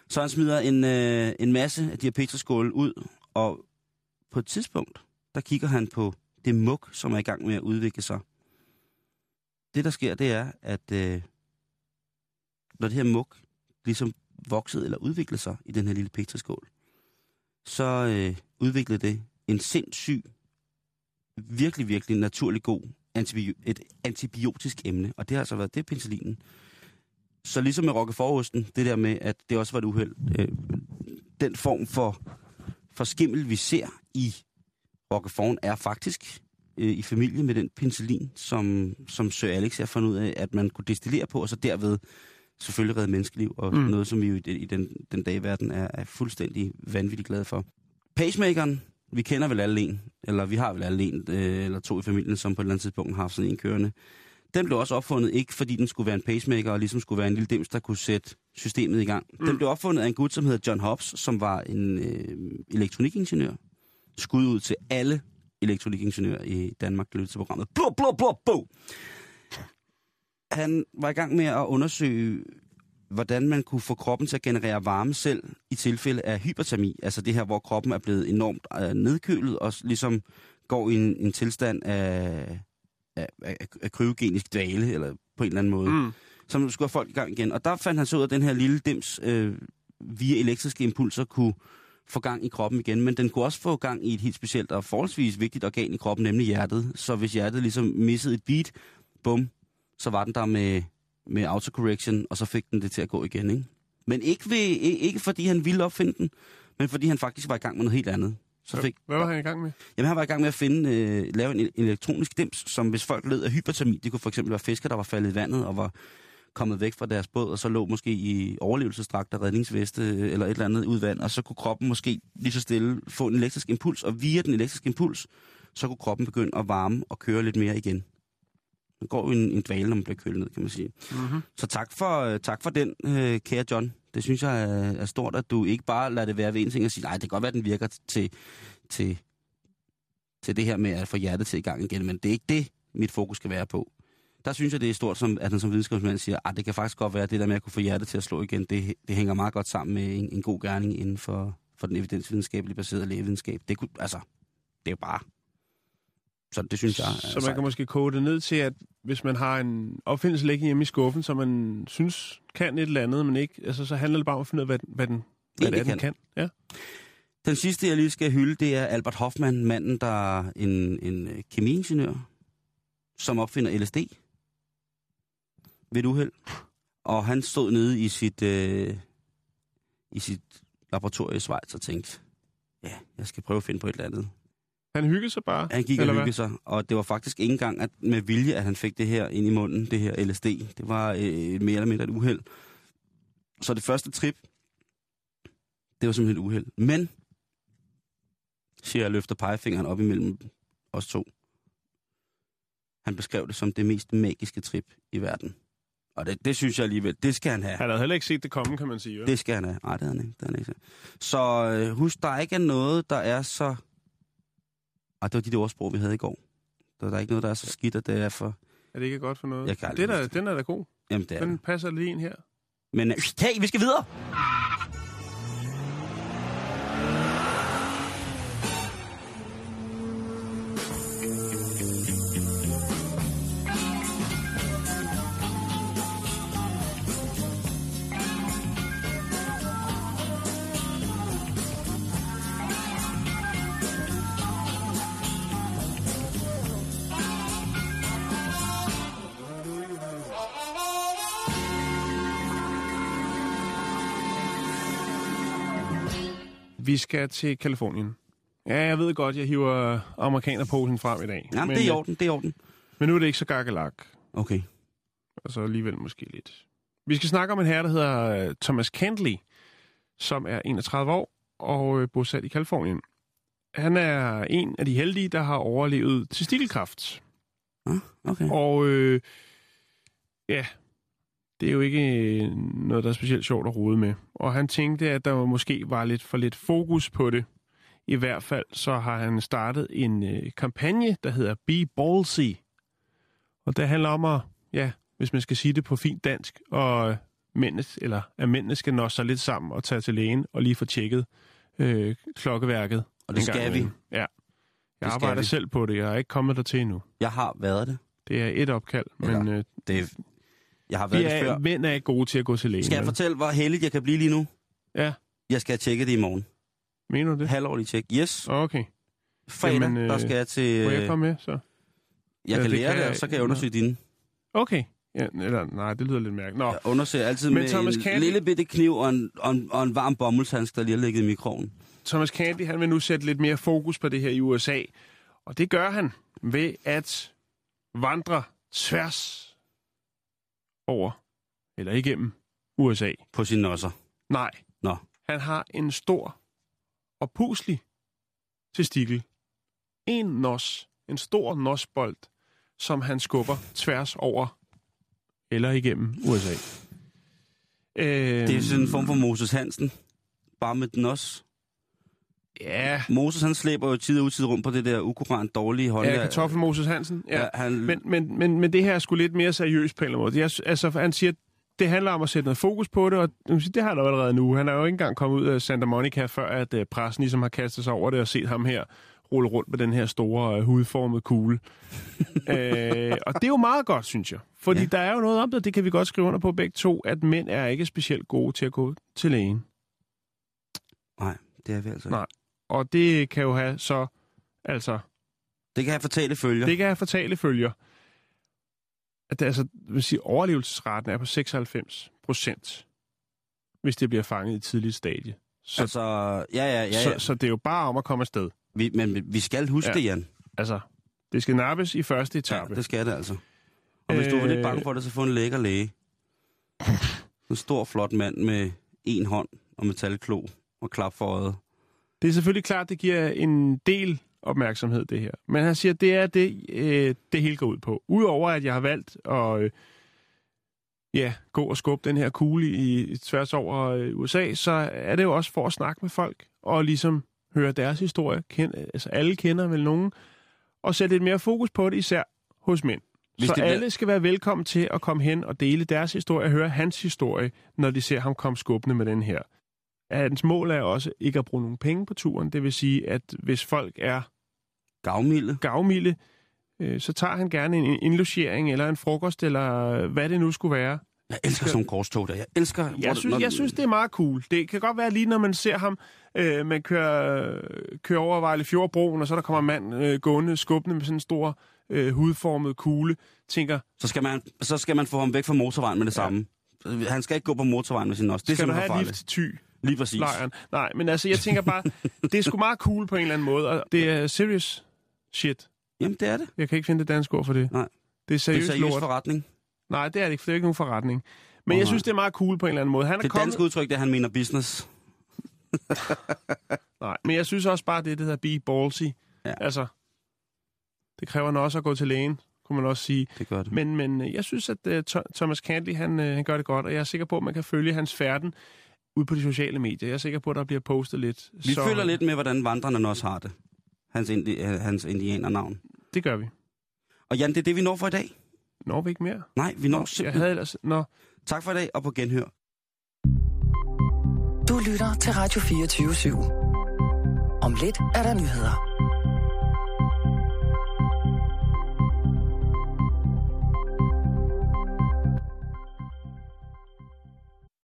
Så han smider en, øh, en masse af de her petriskåle ud, og på et tidspunkt, der kigger han på det muk, som er i gang med at udvikle sig. Det, der sker, det er, at øh, når det her muk ligesom voksede eller udviklede sig i den her lille petriskål, så øh, udviklede det en sindssyg, virkelig, virkelig naturlig god antibio- et antibiotisk emne, og det har altså været det penicillinen. Så ligesom med roquefortosten, det der med, at det også var et uheld, øh, den form for, for skimmel, vi ser i rockeforen, er faktisk øh, i familie med den penicillin, som, som Sir Alex har fundet ud af, at man kunne destillere på, og så derved selvfølgelig redde menneskeliv, og Mm. noget, som vi jo i, den- i den, den dag i verden er, er fuldstændig vanvittigt glade for. Pacemakeren, vi kender vel alle en, eller vi har vel alle en øh, eller to i familien, som på et eller andet tidspunkt har haft sådan en kørende. Den blev også opfundet, ikke fordi den skulle være en pacemaker, og ligesom skulle være en lille dims, der kunne sætte systemet i gang. Mm. Den blev opfundet af en gut, som hedder John Hobbs, som var en øh, elektronikingeniør. Skud ud til alle elektronikingeniører i Danmark, der lytter til programmet. Blå, blå, blå, blå! Han var i gang med at undersøge, hvordan man kunne få kroppen til at generere varme selv i tilfælde af hypertermi. Altså det her, hvor kroppen er blevet enormt øh, nedkølet og ligesom går i en, en tilstand af, af, af, af kryogenisk dvale, eller på en eller anden måde. Mm. Som skulle have folk i gang igen. Og der fandt han så ud af, at den her lille dims øh, via elektriske impulser kunne få gang i kroppen igen, men den kunne også få gang i et helt specielt og forholdsvis vigtigt organ i kroppen, nemlig hjertet. Så hvis hjertet ligesom missede et beat, bum, så var den der med, med autocorrection, og så fik den det til at gå igen, ikke? Men ikke, ved, ikke, fordi han ville opfinde den, men fordi han faktisk var i gang med noget helt andet. Så fik, Hvad var han i gang med? Jamen, han var i gang med at finde, øh, lave en, en elektronisk dims, som hvis folk led af hypertermi, det kunne for eksempel være fiskere, der var faldet i vandet og var kommet væk fra deres båd, og så lå måske i overlevelsesdragter, redningsveste øh, eller et eller andet ud i vand, og så kunne kroppen måske lige så stille få en elektrisk impuls, og via den elektriske impuls, så kunne kroppen begynde at varme og køre lidt mere igen. Man går jo en, en dvale, når man bliver kølet ned, kan man sige. Mm-hmm. Så tak for, øh, tak for den, øh, kære John. Det synes jeg er, er stort, at du ikke bare lader det være ved en ting og sige, nej, det kan godt være, at den virker til, til, til det her med at få hjertet til i gang igen, men det er ikke det, mit fokus skal være på. Der synes jeg, det er stort, som, at han som videnskabsmand siger, at det kan faktisk godt være, at det der med at kunne få hjertet til at slå igen, det, det hænger meget godt sammen med en, en god gerning inden for, for den evidensvidenskabelige baserede lægevidenskab. Det, kunne, altså, det er jo bare... Så det synes jeg Så man sejt. kan måske koge det ned til, at hvis man har en opfindelse liggende hjemme i skuffen, som man synes kan et eller andet, men ikke, altså, så handler det bare om at finde ud af, hvad, den- hvad den, hvad det er, den kan. kan. Ja. Den sidste, jeg lige skal hylde, det er Albert Hoffman, manden, der er en, en kemiingeniør, som opfinder LSD ved et uheld. Og han stod nede i sit, øh, i sit laboratorium i Schweiz og tænkte, ja, jeg skal prøve at finde på et eller andet. Han hyggede sig bare. Han gik og eller hvad? hyggede sig, og det var faktisk ikke engang at, med vilje, at han fik det her ind i munden, det her LSD. Det var øh, mere eller mindre et uheld. Så det første trip, Det var simpelthen et uheld. Men, siger jeg, løfter pegefingeren op imellem os to. Han beskrev det som det mest magiske trip i verden. Og det, det synes jeg alligevel, det skal han have. Han havde heller ikke set det komme, kan man sige. Jo? Det skal han have. Nej, det havde han ikke. Det havde han ikke. Så øh, husk, der ikke er noget, der er så... Ej, det var de der ordsprog, vi havde i går. Der, der er ikke noget, der er så skidt, at det er for... Er det ikke godt for noget? Jeg kan det er huske den er da god. Jamen, det er Den det. passer lige ind her. Men øh, hey, vi skal videre! Vi skal til Kalifornien. Ja, jeg ved godt, jeg hiver amerikanerposen frem i dag. Jamen, men, det er i øh, orden, det er i orden. Men nu er det ikke så gakkelak. Okay. Og så alligevel måske lidt. Vi skal snakke om en herre, der hedder øh, Thomas Cantley, som er 31 år og øh, bosat i Kalifornien. Han er en af de heldige, der har overlevet testikelkræft. Ah, okay. Og øh, ja, det er jo ikke øh, noget, der er specielt sjovt at rode med. Og han tænkte, at der måske var lidt for lidt fokus på det. I hvert fald så har han startet en øh, kampagne, der hedder Be Ballsy. Og det handler om at, ja, hvis man skal sige det på fint dansk, og mændene, eller at mændene skal nå sig lidt sammen og tage til lægen og lige få tjekket øh, klokkeværket. Og det skal vi. Ja. Jeg skal arbejder vi. selv på det. Jeg er ikke kommet der til endnu. Jeg har været det. Det er et opkald, Eller- men øh, det er, jeg har vi været det er, før. mænd er ikke gode til at gå til lægen. Skal jeg fortælle, hvor heldigt jeg kan blive lige nu? Ja, Jeg skal have tjekket det i morgen. mener du det? Halvårlig tjek. Yes. Okay. Fredag, Jamen, øh, der skal jeg til... Må Øh, jeg komme med, så? jeg Ja, kan det lære kan det, og så kan jeg undersøge dine. Okay. Ja, eller, nej, det lyder lidt mærkeligt. Nå, Jeg undersøger altid Men med Thomas en Candy- lille bitte kniv og en, og en, og en varm bomuldshandsk, der lige har ligget i mikroven. Thomas Candy, han vil nu sætte lidt mere fokus på det her i USA. Og det gør han ved at vandre tværs over, eller igennem USA. På sine nosser. Nej. Nå. Han har en stor og puslig testikel. En nos, en stor nosbold, som han skubber tværs over eller igennem USA. Øh, Det er sådan en form for Moses Hansen. Bare med den også. Ja, Moses, han slæber jo tid og utid rundt på det der ukurant dårlige hånd. ja kartoffel Moses Hansen. Ja. Ja, han, Men, men, men, men det her er sgu lidt mere seriøst på en eller anden måde. Jeg, altså, han siger, det handler om at sætte noget fokus på det, og det har han jo allerede nu. Han er jo ikke engang kommet ud af Santa Monica, før at uh, pressen ligesom har kastet sig over det og set ham her rulle rundt med den her store uh, hudformede kugle. øh, og det er jo meget godt, synes jeg. Fordi ja. Der er jo noget om det, det kan vi godt skrive under på begge to, at mænd er ikke specielt gode til at gå til lægen. Nej, det er vi altså. Nej. Og det kan jo have så, altså, Det kan have fatale følger. Det kan have fatale følger. At det, altså, vil sige, overlevelsesraten er på 96 procent, hvis det bliver fanget i et tidligt stadie. Så, Altså, ja, ja, ja. så, ja. så det er jo bare om at komme afsted. Vi, men vi- skal huske Ja. ja. det, Jan. Altså, det skal nappes i første Ja, etape. det skal det altså. Og hvis du er lidt Øh. bange for det, så få en lækker læge. En stor, flot mand med en hånd og metalklo og klap for øjet. Det er selvfølgelig klart, det giver en del opmærksomhed, det her. Men han siger, det er det, øh, det hele går ud på. Udover at jeg har valgt at øh, ja, gå og skubbe den her kugle i, tværs over øh, USA, så er det jo også for at snakke med folk og ligesom høre deres historie. Kend, altså alle kender vel nogen. Og sætte lidt mere fokus på det, især hos mænd. Hvis så det bliver- alle skal være velkommen til at komme hen og dele deres historie og høre hans historie, når de ser ham komme skubbende med den her. Hans mål er også ikke at bruge nogen penge på turen. Det vil sige, at hvis folk er Gavmilde. gavmilde, øh, så tager han gerne en indlogering eller en frokost, eller hvad det nu skulle være. Jeg elsker sådan nogle korstog der. Jeg elsker... Jeg det- synes, når- jeg synes, det er meget cool. Det kan godt være lige, når man ser ham, øh, man kører, kører over Vejle Fjordbroen, og så der kommer en mand øh, gående, skubbende med sådan en stor øh, hudformet kugle, tænker, Så skal, man, så skal man få ham væk fra motorvejen med det Ja. samme. Han skal ikke gå på motorvejen med sin os. Det er skal du have et lift til Thy? Lige præcis. lejren. Nej, men altså, jeg tænker bare, det er sgu meget cool på en eller anden måde, og det er serious shit. Jamen, det er det. Jeg kan ikke finde det danske ord for det. Nej. Det er er seriøst seriøs lort. forretning. Nej, det er det ikke, for det er ikke nogen forretning. Men Åh, jeg synes, det er meget cool på en eller anden måde. Han er Det kommet... danske udtryk, det han mener business. Nej, men jeg synes også bare, det, det hedder be ballsy. Ja. Altså, det kræver nok også at gå til lægen, kunne man også sige. Det gør det. Men, men øh, jeg synes, at uh, Thomas Cantley, han, uh, han gør det godt, og jeg er sikker på, at man kan følge hans færden ud på de sociale medier. Jeg er sikker på, at der bliver postet lidt. Vi så... følger lidt med, hvordan vandrene også har det. Hans, indi- hans indianernavn. Det gør vi. Og Jan, det er det, vi når for i dag. Når vi ikke mere? Nej, vi når Jeg simpelthen. havde ellers... Nå, Tak for i dag, og på genhør. Du lytter til Radio 24 /7. Om lidt er der nyheder.